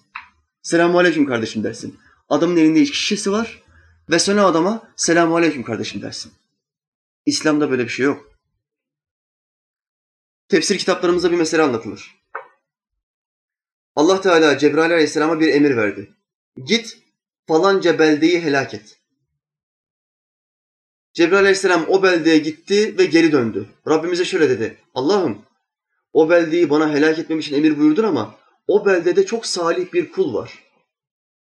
Selamun aleyküm kardeşim dersin. Adamın elinde içki şişesi var ve sonra adama selamun aleyküm kardeşim dersin. İslam'da böyle bir şey yok. Tefsir kitaplarımızda bir mesele anlatılır. Allah Teala Cebrail Aleyhisselam'a bir emir verdi. Git falanca beldeyi helak et. Cebrail aleyhisselam o beldeye gitti ve geri döndü. Rabbimize şöyle dedi. Allah'ım o beldeyi bana helak etmem için emir buyurdun ama o beldede çok salih bir kul var.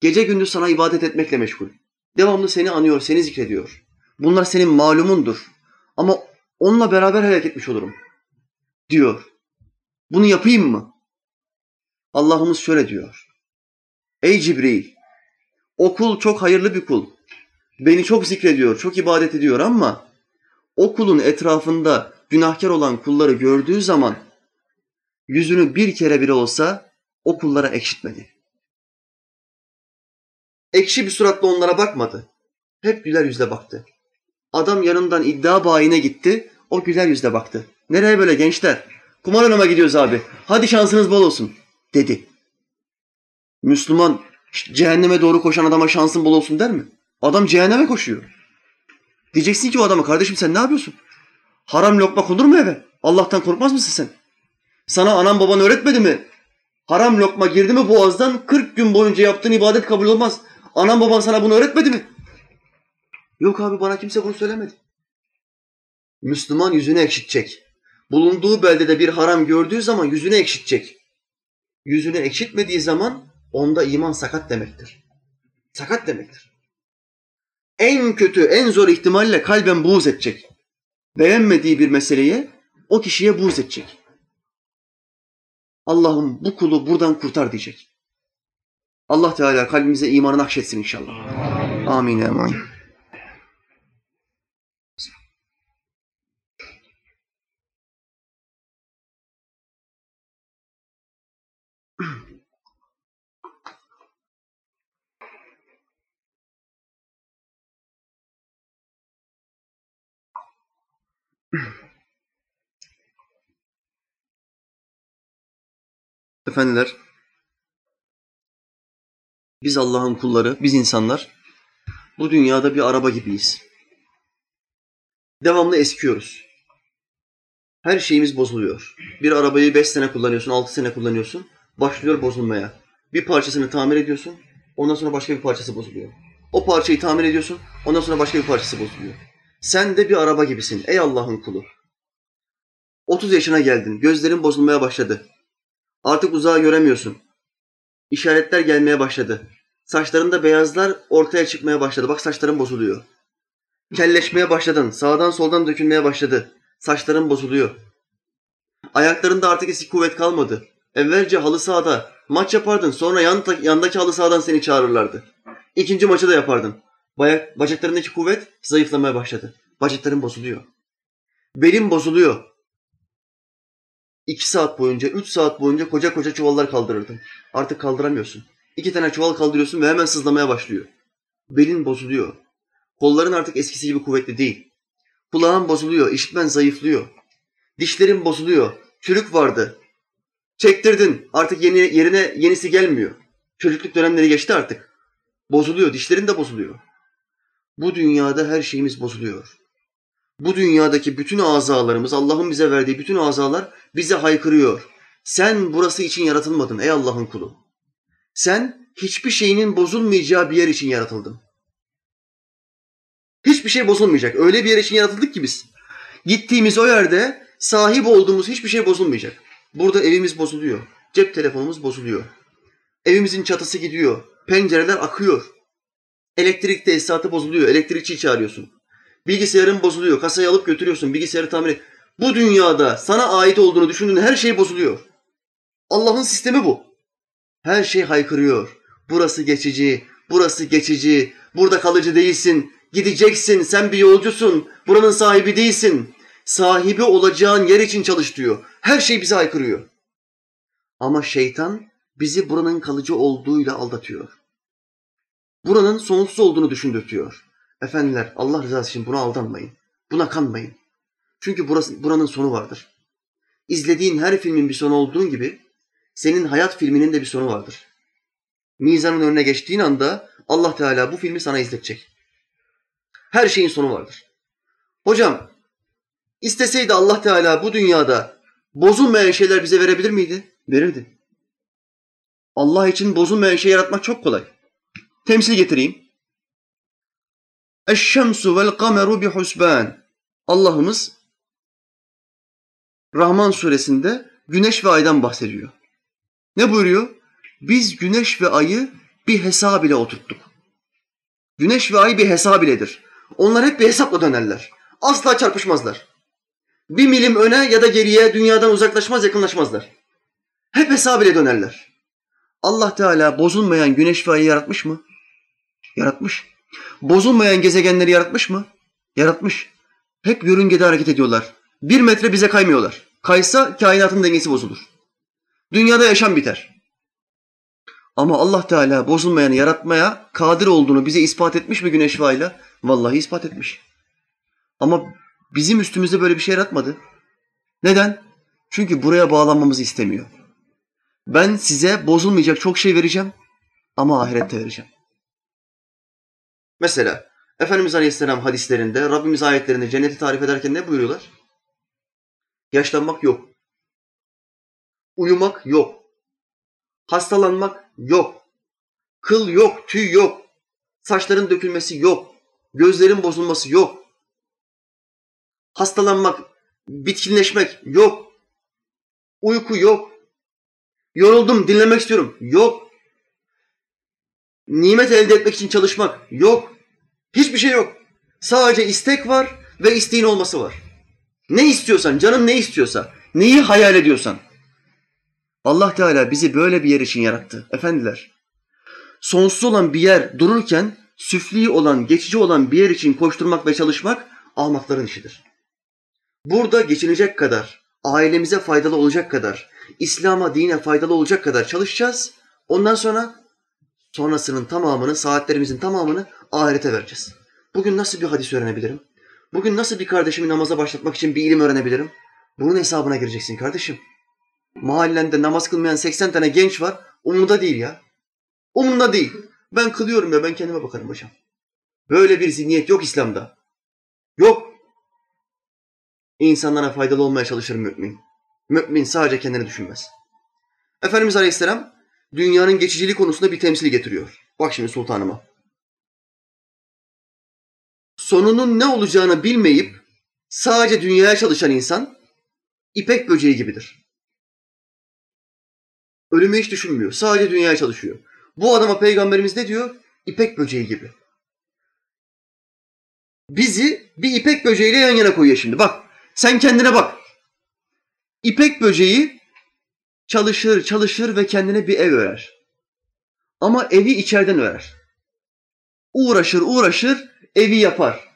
Gece gündüz sana ibadet etmekle meşgul. Devamlı seni anıyor, seni zikrediyor. Bunlar senin malumundur. Ama onunla beraber helak etmiş olurum. Diyor. Bunu yapayım mı? Allah'ımız şöyle diyor. Ey Cibril, o kul çok hayırlı bir kul. Beni çok zikrediyor, çok ibadet ediyor ama o kulun etrafında günahkar olan kulları gördüğü zaman yüzünü bir kere bile olsa o kullara ekşitmedi. Ekşi bir suratla onlara bakmadı. Hep güler yüzle baktı. Adam yanından iddia bayine gitti, o güler yüzle baktı. Nereye böyle gençler? Kumar oynama gidiyoruz abi. Hadi şansınız bol olsun dedi. Müslüman cehenneme doğru koşan adama şansın bol olsun der mi? Adam cehenneme koşuyor. Diyeceksin ki o adama kardeşim sen ne yapıyorsun? Haram lokma konur mu eve? Allah'tan korkmaz mısın sen? Sana anan baban öğretmedi mi? Haram lokma girdi mi boğazdan 40 gün boyunca yaptığın ibadet kabul olmaz. Anan baban sana bunu öğretmedi mi? Yok abi bana kimse bunu söylemedi. Müslüman yüzünü ekşitecek. Bulunduğu beldede bir haram gördüğü zaman yüzünü ekşitecek. Yüzünü ekşitmediği zaman onda iman sakat demektir. Sakat demektir. En kötü, en zor ihtimalle kalben buğz edecek. Beğenmediği bir meseleye o kişiye buğz edecek. Allah'ım bu kulu buradan kurtar diyecek. Allah Teala kalbimize imanı nakşetsin inşallah. Amin. Amin. Efendiler, biz Allah'ın kulları, biz insanlar bu dünyada bir araba gibiyiz. Devamlı eskiyoruz. Her şeyimiz bozuluyor. Bir arabayı beş sene kullanıyorsun, altı sene kullanıyorsun. Başlıyor bozulmaya. Bir parçasını tamir ediyorsun, ondan sonra başka bir parçası bozuluyor. O parçayı tamir ediyorsun, ondan sonra başka bir parçası bozuluyor. Sen de bir araba gibisin ey Allah'ın kulu. 30 yaşına geldin, gözlerin bozulmaya başladı. Artık uzağa göremiyorsun. İşaretler gelmeye başladı. Saçlarında beyazlar ortaya çıkmaya başladı. Bak saçların bozuluyor. Kelleşmeye başladın. Sağdan soldan dökülmeye başladı. Saçların bozuluyor. Ayaklarında artık eski kuvvet kalmadı. Evvelce halı sahada maç yapardın. Sonra yan, yandaki halı sahadan seni çağırırlardı. İkinci maçı da yapardın. Bayak, bacaklarındaki kuvvet zayıflamaya başladı. Bacakların bozuluyor. Belin bozuluyor. İki saat boyunca, üç saat boyunca koca koca çuvallar kaldırırdın. Artık kaldıramıyorsun. İki tane çuval kaldırıyorsun ve hemen sızlamaya başlıyor. Belin bozuluyor. Kolların artık eskisi gibi kuvvetli değil. Kulağın bozuluyor, işitmen zayıflıyor. Dişlerin bozuluyor. Çürük vardı. Çektirdin. Artık yeni, yerine yenisi gelmiyor. Çocukluk dönemleri geçti artık. Bozuluyor. Dişlerin de bozuluyor. Bu dünyada her şeyimiz bozuluyor. Bu dünyadaki bütün azalarımız, Allah'ın bize verdiği bütün azalar bize haykırıyor. Sen burası için yaratılmadın ey Allah'ın kulu. Sen hiçbir şeyinin bozulmayacağı bir yer için yaratıldın. Hiçbir şey bozulmayacak. Öyle bir yer için yaratıldık ki biz. Gittiğimiz o yerde sahip olduğumuz hiçbir şey bozulmayacak. Burada evimiz bozuluyor. Cep telefonumuz bozuluyor. Evimizin çatısı gidiyor. Pencereler akıyor. Elektrik tesisatı bozuluyor. Elektrikçi çağırıyorsun. Bilgisayarın bozuluyor. Kasayı alıp götürüyorsun. Bilgisayarı tamir et. Bu dünyada sana ait olduğunu düşündüğün her şey bozuluyor. Allah'ın sistemi bu. Her şey haykırıyor. Burası geçici, burası geçici, burada kalıcı değilsin, gideceksin, sen bir yolcusun, buranın sahibi değilsin. Sahibi olacağın yer için çalış diyor. Her şey bize haykırıyor. Ama şeytan bizi buranın kalıcı olduğuyla aldatıyor. Buranın sonsuz olduğunu düşündürtüyor. Efendiler Allah rızası için buna aldanmayın. Buna kanmayın. Çünkü burası, buranın sonu vardır. İzlediğin her filmin bir sonu olduğun gibi senin hayat filminin de bir sonu vardır. Mizanın önüne geçtiğin anda Allah Teala bu filmi sana izletecek. Her şeyin sonu vardır. Hocam isteseydi Allah Teala bu dünyada bozulmayan şeyler bize verebilir miydi? Verirdi. Allah için bozulmayan şey yaratmak çok kolay. Temsil getireyim. Eşşemsu vel kameru bi husban. Allah'ımız Rahman suresinde güneş ve aydan bahsediyor. Ne buyuruyor? Biz güneş ve ayı bir hesab ile oturttuk. Güneş ve ay bir hesap iledir. Onlar hep bir hesapla dönerler. Asla çarpışmazlar. Bir milim öne ya da geriye dünyadan uzaklaşmaz yakınlaşmazlar. Hep hesap ile dönerler. Allah Teala bozulmayan güneş ve ayı yaratmış mı? Yaratmış. Bozulmayan gezegenleri yaratmış mı? Yaratmış. Hep yörüngede hareket ediyorlar. Bir metre bize kaymıyorlar. Kaysa kainatın dengesi bozulur. Dünyada yaşam biter. Ama Allah Teala bozulmayanı yaratmaya kadir olduğunu bize ispat etmiş mi güneş ve? Vallahi ispat etmiş. Ama bizim üstümüzde böyle bir şey yaratmadı. Neden? Çünkü buraya bağlanmamızı istemiyor. Ben size bozulmayacak çok şey vereceğim ama ahirette vereceğim. Mesela Efendimiz Aleyhisselam hadislerinde, Rabbimiz ayetlerinde cenneti tarif ederken ne buyuruyorlar? Yaşlanmak yok. Uyumak yok. Hastalanmak yok. Kıl yok, tüy yok. Saçların dökülmesi yok. Gözlerin bozulması yok. Hastalanmak, bitkinleşmek yok. Uyku yok. Yoruldum, dinlemek istiyorum. Yok. Nimet elde etmek için çalışmak yok. Hiçbir şey yok. Sadece istek var ve isteğin olması var. Ne istiyorsan, canın ne istiyorsa, neyi hayal ediyorsan. Allah Teala bizi böyle bir yer için yarattı. Efendiler, sonsuz olan bir yer dururken süfli olan, geçici olan bir yer için koşturmak ve çalışmak ahmakların işidir. Burada geçinecek kadar, ailemize faydalı olacak kadar, İslam'a, dine faydalı olacak kadar çalışacağız. Ondan sonra sonrasının tamamını, saatlerimizin tamamını ahirete vereceğiz. Bugün nasıl bir hadis öğrenebilirim? Bugün nasıl bir kardeşimi namaza başlatmak için bir ilim öğrenebilirim? Bunun hesabına gireceksin kardeşim. Mahallende namaz kılmayan 80 tane genç var. Umunda değil ya. Umunda değil. Ben kılıyorum ya ben kendime bakarım hocam. Böyle bir zihniyet yok İslam'da. Yok. İnsanlara faydalı olmaya çalışır mümin. Mümin sadece kendini düşünmez. Efendimiz Aleyhisselam dünyanın geçiciliği konusunda bir temsil getiriyor. Bak şimdi sultanıma. Sonunun ne olacağını bilmeyip sadece dünyaya çalışan insan ipek böceği gibidir. Ölümü hiç düşünmüyor. Sadece dünyaya çalışıyor. Bu adama peygamberimiz ne diyor? İpek böceği gibi. Bizi bir ipek böceğiyle yan yana koyuyor şimdi. Bak sen kendine bak. İpek böceği çalışır çalışır ve kendine bir ev örer. Ama evi içeriden örer. Uğraşır uğraşır evi yapar.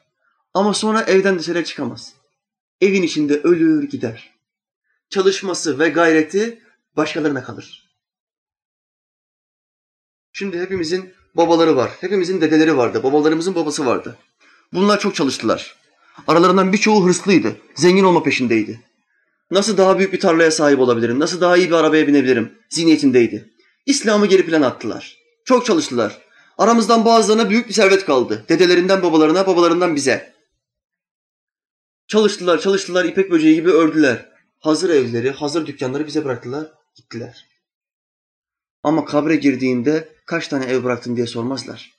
Ama sonra evden dışarı çıkamaz. Evin içinde ölür gider. Çalışması ve gayreti başkalarına kalır. Şimdi hepimizin babaları var. Hepimizin dedeleri vardı. Babalarımızın babası vardı. Bunlar çok çalıştılar. Aralarından birçoğu hırslıydı. Zengin olma peşindeydi. Nasıl daha büyük bir tarlaya sahip olabilirim? Nasıl daha iyi bir arabaya binebilirim? Zihniyetindeydi. İslam'ı geri plan attılar. Çok çalıştılar. Aramızdan bazılarına büyük bir servet kaldı. Dedelerinden babalarına, babalarından bize. Çalıştılar, çalıştılar, ipek böceği gibi ördüler. Hazır evleri, hazır dükkanları bize bıraktılar, gittiler. Ama kabre girdiğinde kaç tane ev bıraktın diye sormazlar.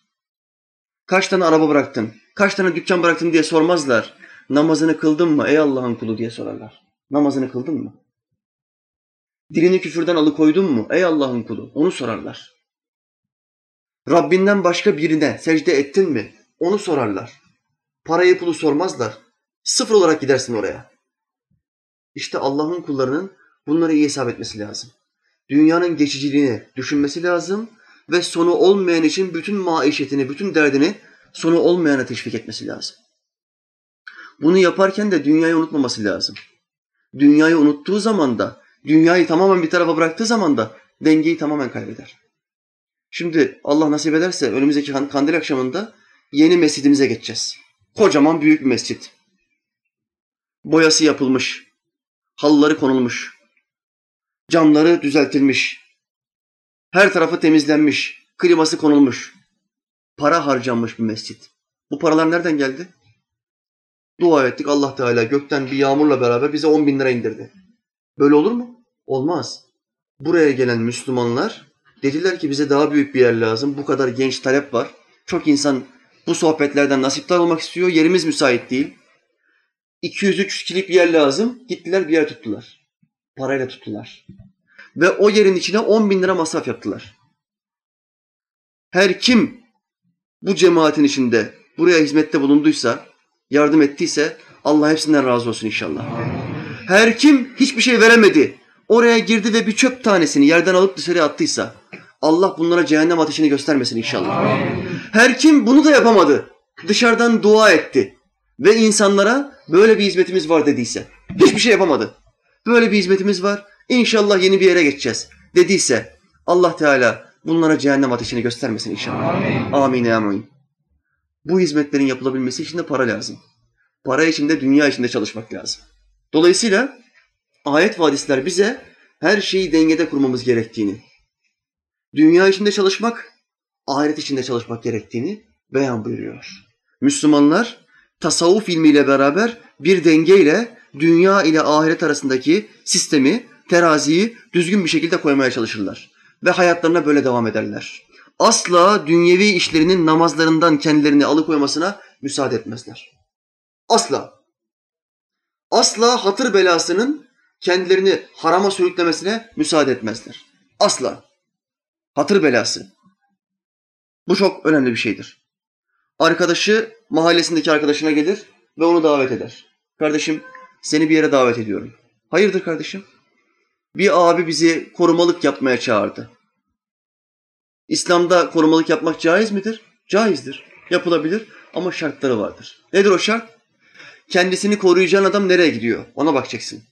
Kaç tane araba bıraktın, kaç tane dükkan bıraktın diye sormazlar. Namazını kıldın mı ey Allah'ın kulu diye sorarlar. Namazını kıldın mı? Dilini küfürden alıkoydun mu ey Allah'ın kulu? Onu sorarlar. Rabbinden başka birine secde ettin mi? Onu sorarlar. Parayı pulu sormazlar. Sıfır olarak gidersin oraya. İşte Allah'ın kullarının bunları iyi hesap etmesi lazım. Dünyanın geçiciliğini düşünmesi lazım ve sonu olmayan için bütün maişetini, bütün derdini sonu olmayana teşvik etmesi lazım. Bunu yaparken de dünyayı unutmaması lazım. Dünyayı unuttuğu zaman da, dünyayı tamamen bir tarafa bıraktığı zaman da dengeyi tamamen kaybeder. Şimdi Allah nasip ederse önümüzdeki kandil akşamında yeni mescidimize geçeceğiz. Kocaman büyük bir mescit. Boyası yapılmış, halıları konulmuş, camları düzeltilmiş, her tarafı temizlenmiş, kliması konulmuş, para harcanmış bir mescit. Bu paralar nereden geldi? Dua ettik Allah Teala gökten bir yağmurla beraber bize 10 bin lira indirdi. Böyle olur mu? Olmaz. Buraya gelen Müslümanlar dediler ki bize daha büyük bir yer lazım. Bu kadar genç talep var. Çok insan bu sohbetlerden nasipler olmak istiyor. Yerimiz müsait değil. 200-300 kişilik bir yer lazım. Gittiler bir yer tuttular. Parayla tuttular. Ve o yerin içine 10 bin lira masraf yaptılar. Her kim bu cemaatin içinde buraya hizmette bulunduysa, yardım ettiyse Allah hepsinden razı olsun inşallah. Her kim hiçbir şey veremedi, oraya girdi ve bir çöp tanesini yerden alıp dışarıya attıysa Allah bunlara cehennem ateşini göstermesin inşallah. Her kim bunu da yapamadı, dışarıdan dua etti ve insanlara böyle bir hizmetimiz var dediyse, hiçbir şey yapamadı. Böyle bir hizmetimiz var, inşallah yeni bir yere geçeceğiz dediyse Allah Teala bunlara cehennem ateşini göstermesin inşallah. Amin. Amin. amin. Bu hizmetlerin yapılabilmesi için de para lazım. Para için de dünya içinde çalışmak lazım. Dolayısıyla ayet ve hadisler bize her şeyi dengede kurmamız gerektiğini, dünya içinde çalışmak, ahiret içinde çalışmak gerektiğini beyan buyuruyor. Müslümanlar tasavvuf ilmiyle beraber bir dengeyle dünya ile ahiret arasındaki sistemi, teraziyi düzgün bir şekilde koymaya çalışırlar. Ve hayatlarına böyle devam ederler. Asla dünyevi işlerinin namazlarından kendilerini alıkoymasına müsaade etmezler. Asla. Asla hatır belasının kendilerini harama sürüklemesine müsaade etmezler. Asla. Hatır belası. Bu çok önemli bir şeydir. Arkadaşı mahallesindeki arkadaşına gelir ve onu davet eder. Kardeşim seni bir yere davet ediyorum. Hayırdır kardeşim? Bir abi bizi korumalık yapmaya çağırdı. İslam'da korumalık yapmak caiz midir? Caizdir. Yapılabilir ama şartları vardır. Nedir o şart? Kendisini koruyacağın adam nereye gidiyor? Ona bakacaksın.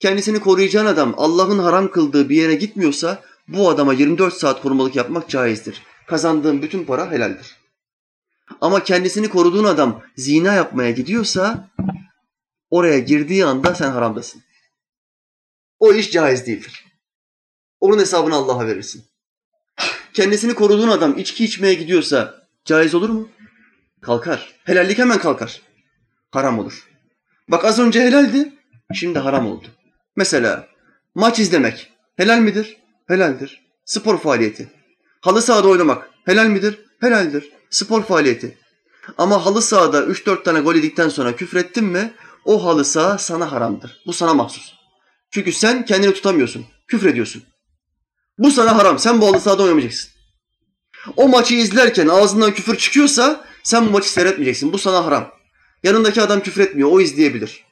Kendisini koruyacağın adam Allah'ın haram kıldığı bir yere gitmiyorsa bu adama 24 saat korumalık yapmak caizdir. Kazandığın bütün para helaldir. Ama kendisini koruduğun adam zina yapmaya gidiyorsa oraya girdiği anda sen haramdasın. O iş caiz değildir. Onun hesabını Allah'a verirsin. Kendisini koruduğun adam içki içmeye gidiyorsa caiz olur mu? Kalkar. Helallik hemen kalkar. Haram olur. Bak az önce helaldi, şimdi haram oldu. Mesela maç izlemek helal midir? Helaldir. Spor faaliyeti. Halı sahada oynamak helal midir? Helaldir. Spor faaliyeti. Ama halı sahada 3-4 tane gol yedikten sonra küfrettin mi o halı saha sana haramdır. Bu sana mahsus. Çünkü sen kendini tutamıyorsun. Küfrediyorsun. Bu sana haram. Sen bu halı sahada oynamayacaksın. O maçı izlerken ağzından küfür çıkıyorsa sen bu maçı seyretmeyeceksin. Bu sana haram. Yanındaki adam küfretmiyor. O izleyebilir.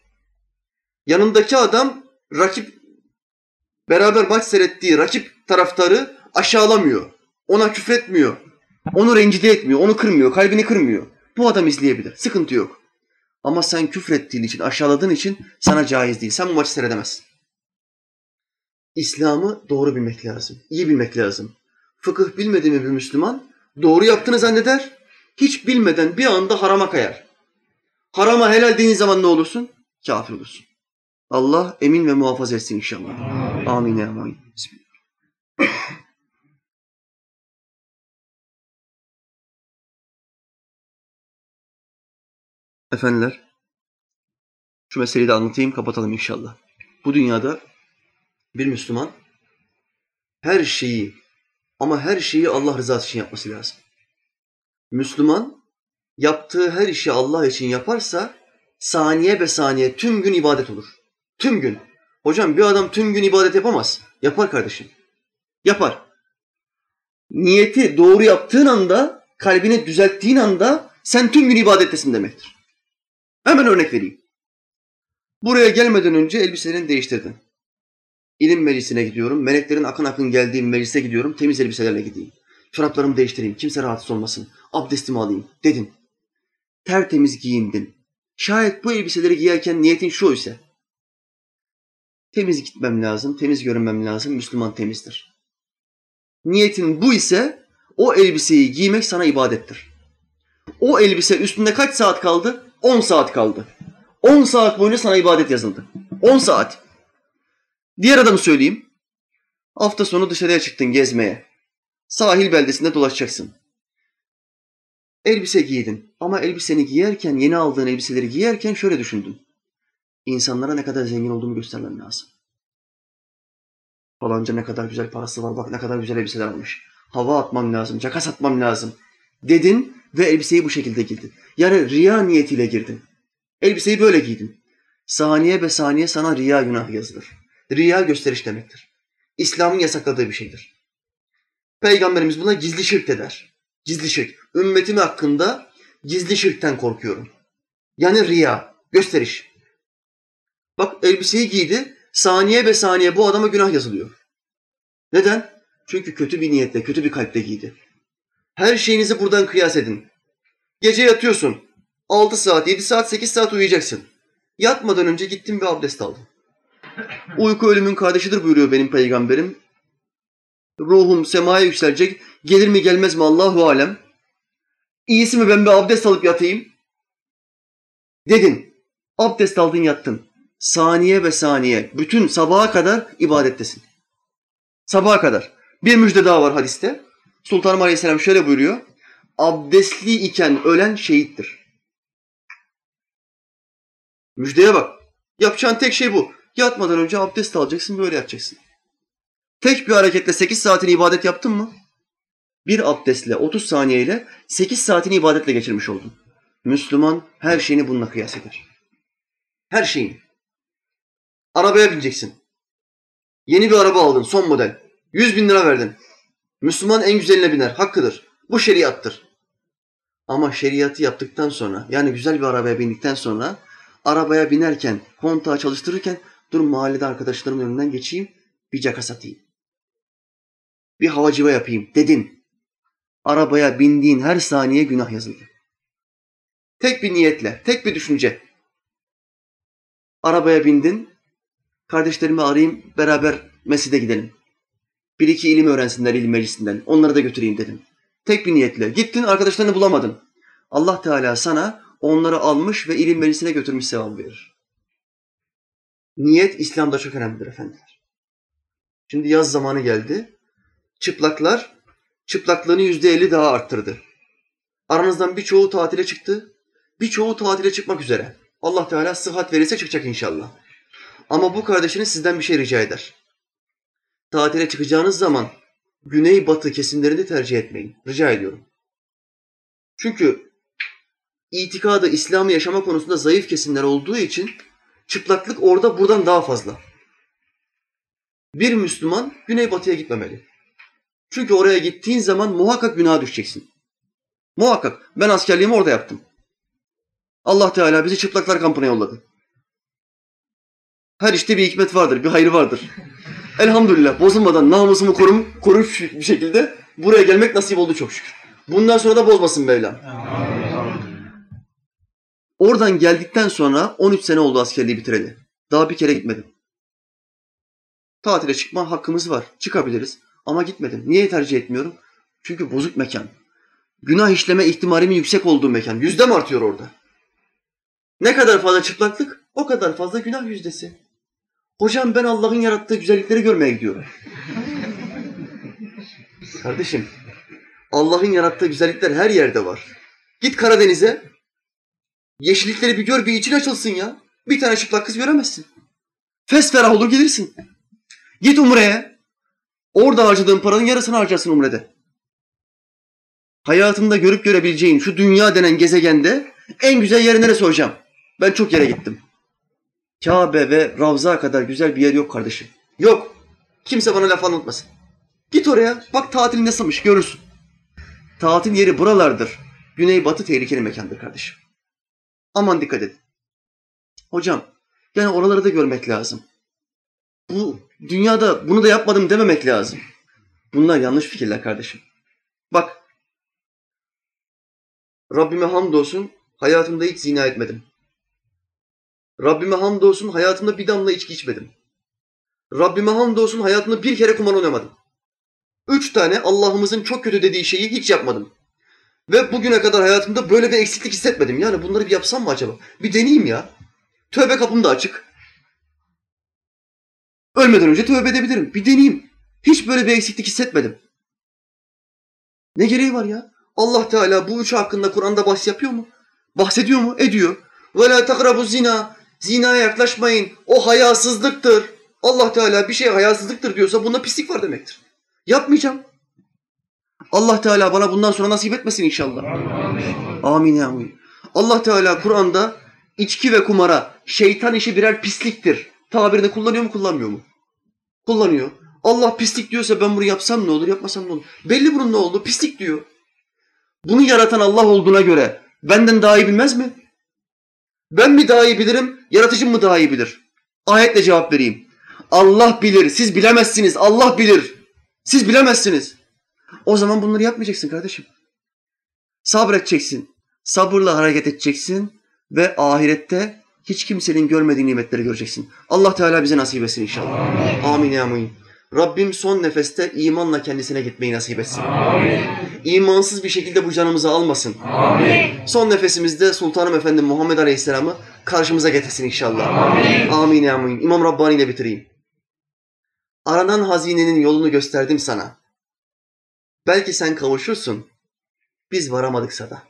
Yanındaki adam rakip beraber maç seyrettiği rakip taraftarı aşağılamıyor. Ona küfretmiyor. Onu rencide etmiyor. Onu kırmıyor. Kalbini kırmıyor. Bu adam izleyebilir. Sıkıntı yok. Ama sen küfrettiğin için, aşağıladığın için sana caiz değil. Sen bu maçı seyredemezsin. İslam'ı doğru bilmek lazım. iyi bilmek lazım. Fıkıh bilmediği bir Müslüman doğru yaptığını zanneder. Hiç bilmeden bir anda harama kayar. Harama helal dediğin zaman ne olursun? Kafir olursun. Allah emin ve muhafaza etsin inşallah. Amin. Amin. amin. Bismillah. Efendiler, şu meseleyi de anlatayım, kapatalım inşallah. Bu dünyada bir Müslüman her şeyi ama her şeyi Allah rızası için yapması lazım. Müslüman yaptığı her işi Allah için yaparsa saniye be saniye tüm gün ibadet olur. Tüm gün. Hocam bir adam tüm gün ibadet yapamaz. Yapar kardeşim. Yapar. Niyeti doğru yaptığın anda, kalbini düzelttiğin anda sen tüm gün ibadettesin demektir. Hemen örnek vereyim. Buraya gelmeden önce elbiselerini değiştirdin. İlim meclisine gidiyorum. Meleklerin akın akın geldiği meclise gidiyorum. Temiz elbiselerle gideyim. Çoraplarımı değiştireyim. Kimse rahatsız olmasın. Abdestimi alayım dedin. Tertemiz giyindin. Şayet bu elbiseleri giyerken niyetin şu ise temiz gitmem lazım, temiz görünmem lazım, Müslüman temizdir. Niyetin bu ise o elbiseyi giymek sana ibadettir. O elbise üstünde kaç saat kaldı? 10 saat kaldı. 10 saat boyunca sana ibadet yazıldı. 10 saat. Diğer adamı söyleyeyim. Hafta sonu dışarıya çıktın gezmeye. Sahil beldesinde dolaşacaksın. Elbise giydin ama elbiseni giyerken, yeni aldığın elbiseleri giyerken şöyle düşündün. İnsanlara ne kadar zengin olduğumu göstermem lazım. Falanca ne kadar güzel parası var, bak ne kadar güzel elbiseler almış. Hava atmam lazım, caka atmam lazım. Dedin ve elbiseyi bu şekilde giydin. Yani riya niyetiyle girdin. Elbiseyi böyle giydin. Saniye be saniye sana riya günah yazılır. Riya gösteriş demektir. İslam'ın yasakladığı bir şeydir. Peygamberimiz buna gizli şirk der. Gizli şirk. Ümmetim hakkında gizli şirkten korkuyorum. Yani riya, gösteriş. Bak elbiseyi giydi, saniye be saniye bu adama günah yazılıyor. Neden? Çünkü kötü bir niyetle, kötü bir kalple giydi. Her şeyinizi buradan kıyas edin. Gece yatıyorsun. 6 saat, 7 saat, 8 saat uyuyacaksın. Yatmadan önce gittim bir abdest aldım. Uyku ölümün kardeşidir buyuruyor benim peygamberim. Ruhum semaya yükselecek. Gelir mi gelmez mi Allahu alem. İyisi mi ben bir abdest alıp yatayım? Dedin. Abdest aldın yattın. Saniye ve saniye. Bütün sabaha kadar ibadettesin. Sabaha kadar. Bir müjde daha var hadiste. Sultanım Aleyhisselam şöyle buyuruyor. Abdestli iken ölen şehittir. Müjdeye bak. Yapacağın tek şey bu. Yatmadan önce abdest alacaksın, böyle yatacaksın. Tek bir hareketle 8 saatini ibadet yaptın mı? Bir abdestle 30 saniyeyle 8 saatini ibadetle geçirmiş oldun. Müslüman her şeyini bununla kıyas eder. Her şeyini. Arabaya bineceksin. Yeni bir araba aldın, son model. 100 bin lira verdin. Müslüman en güzeline biner, hakkıdır. Bu şeriattır. Ama şeriatı yaptıktan sonra, yani güzel bir arabaya bindikten sonra, arabaya binerken, kontağı çalıştırırken, dur mahallede arkadaşlarımın önünden geçeyim, bir caka satayım. Bir havacıva yapayım dedin. Arabaya bindiğin her saniye günah yazıldı. Tek bir niyetle, tek bir düşünce. Arabaya bindin, kardeşlerimi arayayım, beraber mescide gidelim. Bir iki ilim öğrensinler ilim meclisinden. Onları da götüreyim dedim. Tek bir niyetle. Gittin arkadaşlarını bulamadın. Allah Teala sana onları almış ve ilim meclisine götürmüş sevap verir. Niyet İslam'da çok önemlidir efendiler. Şimdi yaz zamanı geldi. Çıplaklar çıplaklığını yüzde elli daha arttırdı. Aranızdan birçoğu tatile çıktı. Birçoğu tatile çıkmak üzere. Allah Teala sıhhat verirse çıkacak inşallah. Ama bu kardeşiniz sizden bir şey rica eder tatile çıkacağınız zaman güney batı kesimlerini tercih etmeyin. Rica ediyorum. Çünkü itikadı, İslam'ı yaşama konusunda zayıf kesimler olduğu için çıplaklık orada buradan daha fazla. Bir Müslüman güneybatıya gitmemeli. Çünkü oraya gittiğin zaman muhakkak günaha düşeceksin. Muhakkak. Ben askerliğimi orada yaptım. Allah Teala bizi çıplaklar kampına yolladı. Her işte bir hikmet vardır, bir hayır vardır. Elhamdülillah bozulmadan namusumu korum, korumuş bir şekilde buraya gelmek nasip oldu çok şükür. Bundan sonra da bozmasın Mevlam. Oradan geldikten sonra 13 sene oldu askerliği bitireli. Daha bir kere gitmedim. Tatile çıkma hakkımız var. Çıkabiliriz. Ama gitmedim. Niye tercih etmiyorum? Çünkü bozuk mekan. Günah işleme ihtimalimin yüksek olduğu mekan. Yüzde mi artıyor orada? Ne kadar fazla çıplaklık, o kadar fazla günah yüzdesi. Hocam ben Allah'ın yarattığı güzellikleri görmeye gidiyorum. Kardeşim, Allah'ın yarattığı güzellikler her yerde var. Git Karadeniz'e, yeşillikleri bir gör, bir için açılsın ya. Bir tane çıplak kız göremezsin. Fesferah olur gelirsin. Git Umre'ye. Orada harcadığın paranın yarısını harcarsın Umre'de. Hayatında görüp görebileceğin şu dünya denen gezegende en güzel yeri neresi hocam? Ben çok yere gittim. Kabe ve Ravza kadar güzel bir yer yok kardeşim. Yok. Kimse bana laf anlatmasın. Git oraya. Bak tatil nasılmış görürsün. Tatil yeri buralardır. Güneybatı tehlikeli mekandır kardeşim. Aman dikkat edin. Hocam yani oraları da görmek lazım. Bu dünyada bunu da yapmadım dememek lazım. Bunlar yanlış fikirler kardeşim. Bak Rabbime hamdolsun hayatımda hiç zina etmedim. Rabbime hamdolsun hayatımda bir damla içki içmedim. Rabbime hamdolsun hayatımda bir kere kumar oynamadım. Üç tane Allah'ımızın çok kötü dediği şeyi hiç yapmadım. Ve bugüne kadar hayatımda böyle bir eksiklik hissetmedim. Yani bunları bir yapsam mı acaba? Bir deneyeyim ya. Tövbe kapım da açık. Ölmeden önce tövbe edebilirim. Bir deneyeyim. Hiç böyle bir eksiklik hissetmedim. Ne gereği var ya? Allah Teala bu üç hakkında Kur'an'da bahs yapıyor mu? Bahsediyor mu? Ediyor. Ve la takrabu zina. Zinaya yaklaşmayın. O hayasızlıktır. Allah Teala bir şey hayasızlıktır diyorsa bunda pislik var demektir. Yapmayacağım. Allah Teala bana bundan sonra nasip etmesin inşallah. Amin ya amin. Allah Teala Kur'an'da içki ve kumara şeytan işi birer pisliktir. Tabirini kullanıyor mu kullanmıyor mu? Kullanıyor. Allah pislik diyorsa ben bunu yapsam ne olur yapmasam ne olur? Belli bunun ne oldu? Pislik diyor. Bunu yaratan Allah olduğuna göre benden daha iyi bilmez mi? Ben mi daha iyi bilirim, yaratıcım mı daha iyi bilir? Ayetle cevap vereyim. Allah bilir, siz bilemezsiniz. Allah bilir. Siz bilemezsiniz. O zaman bunları yapmayacaksın kardeşim. Sabredeceksin. Sabırla hareket edeceksin ve ahirette hiç kimsenin görmediği nimetleri göreceksin. Allah Teala bize nasip etsin inşallah. Amin, ya amin. Rabbim son nefeste imanla kendisine gitmeyi nasip etsin. Amin. İmansız bir şekilde bu canımızı almasın. Amin. Son nefesimizde Sultanım Efendim Muhammed Aleyhisselam'ı karşımıza getirsin inşallah. Amin. Amin ya amin. İmam Rabbani ile bitireyim. Aranan hazinenin yolunu gösterdim sana. Belki sen kavuşursun. Biz varamadıksa da.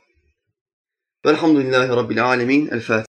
Velhamdülillahi Rabbil Alemin. El Fatiha.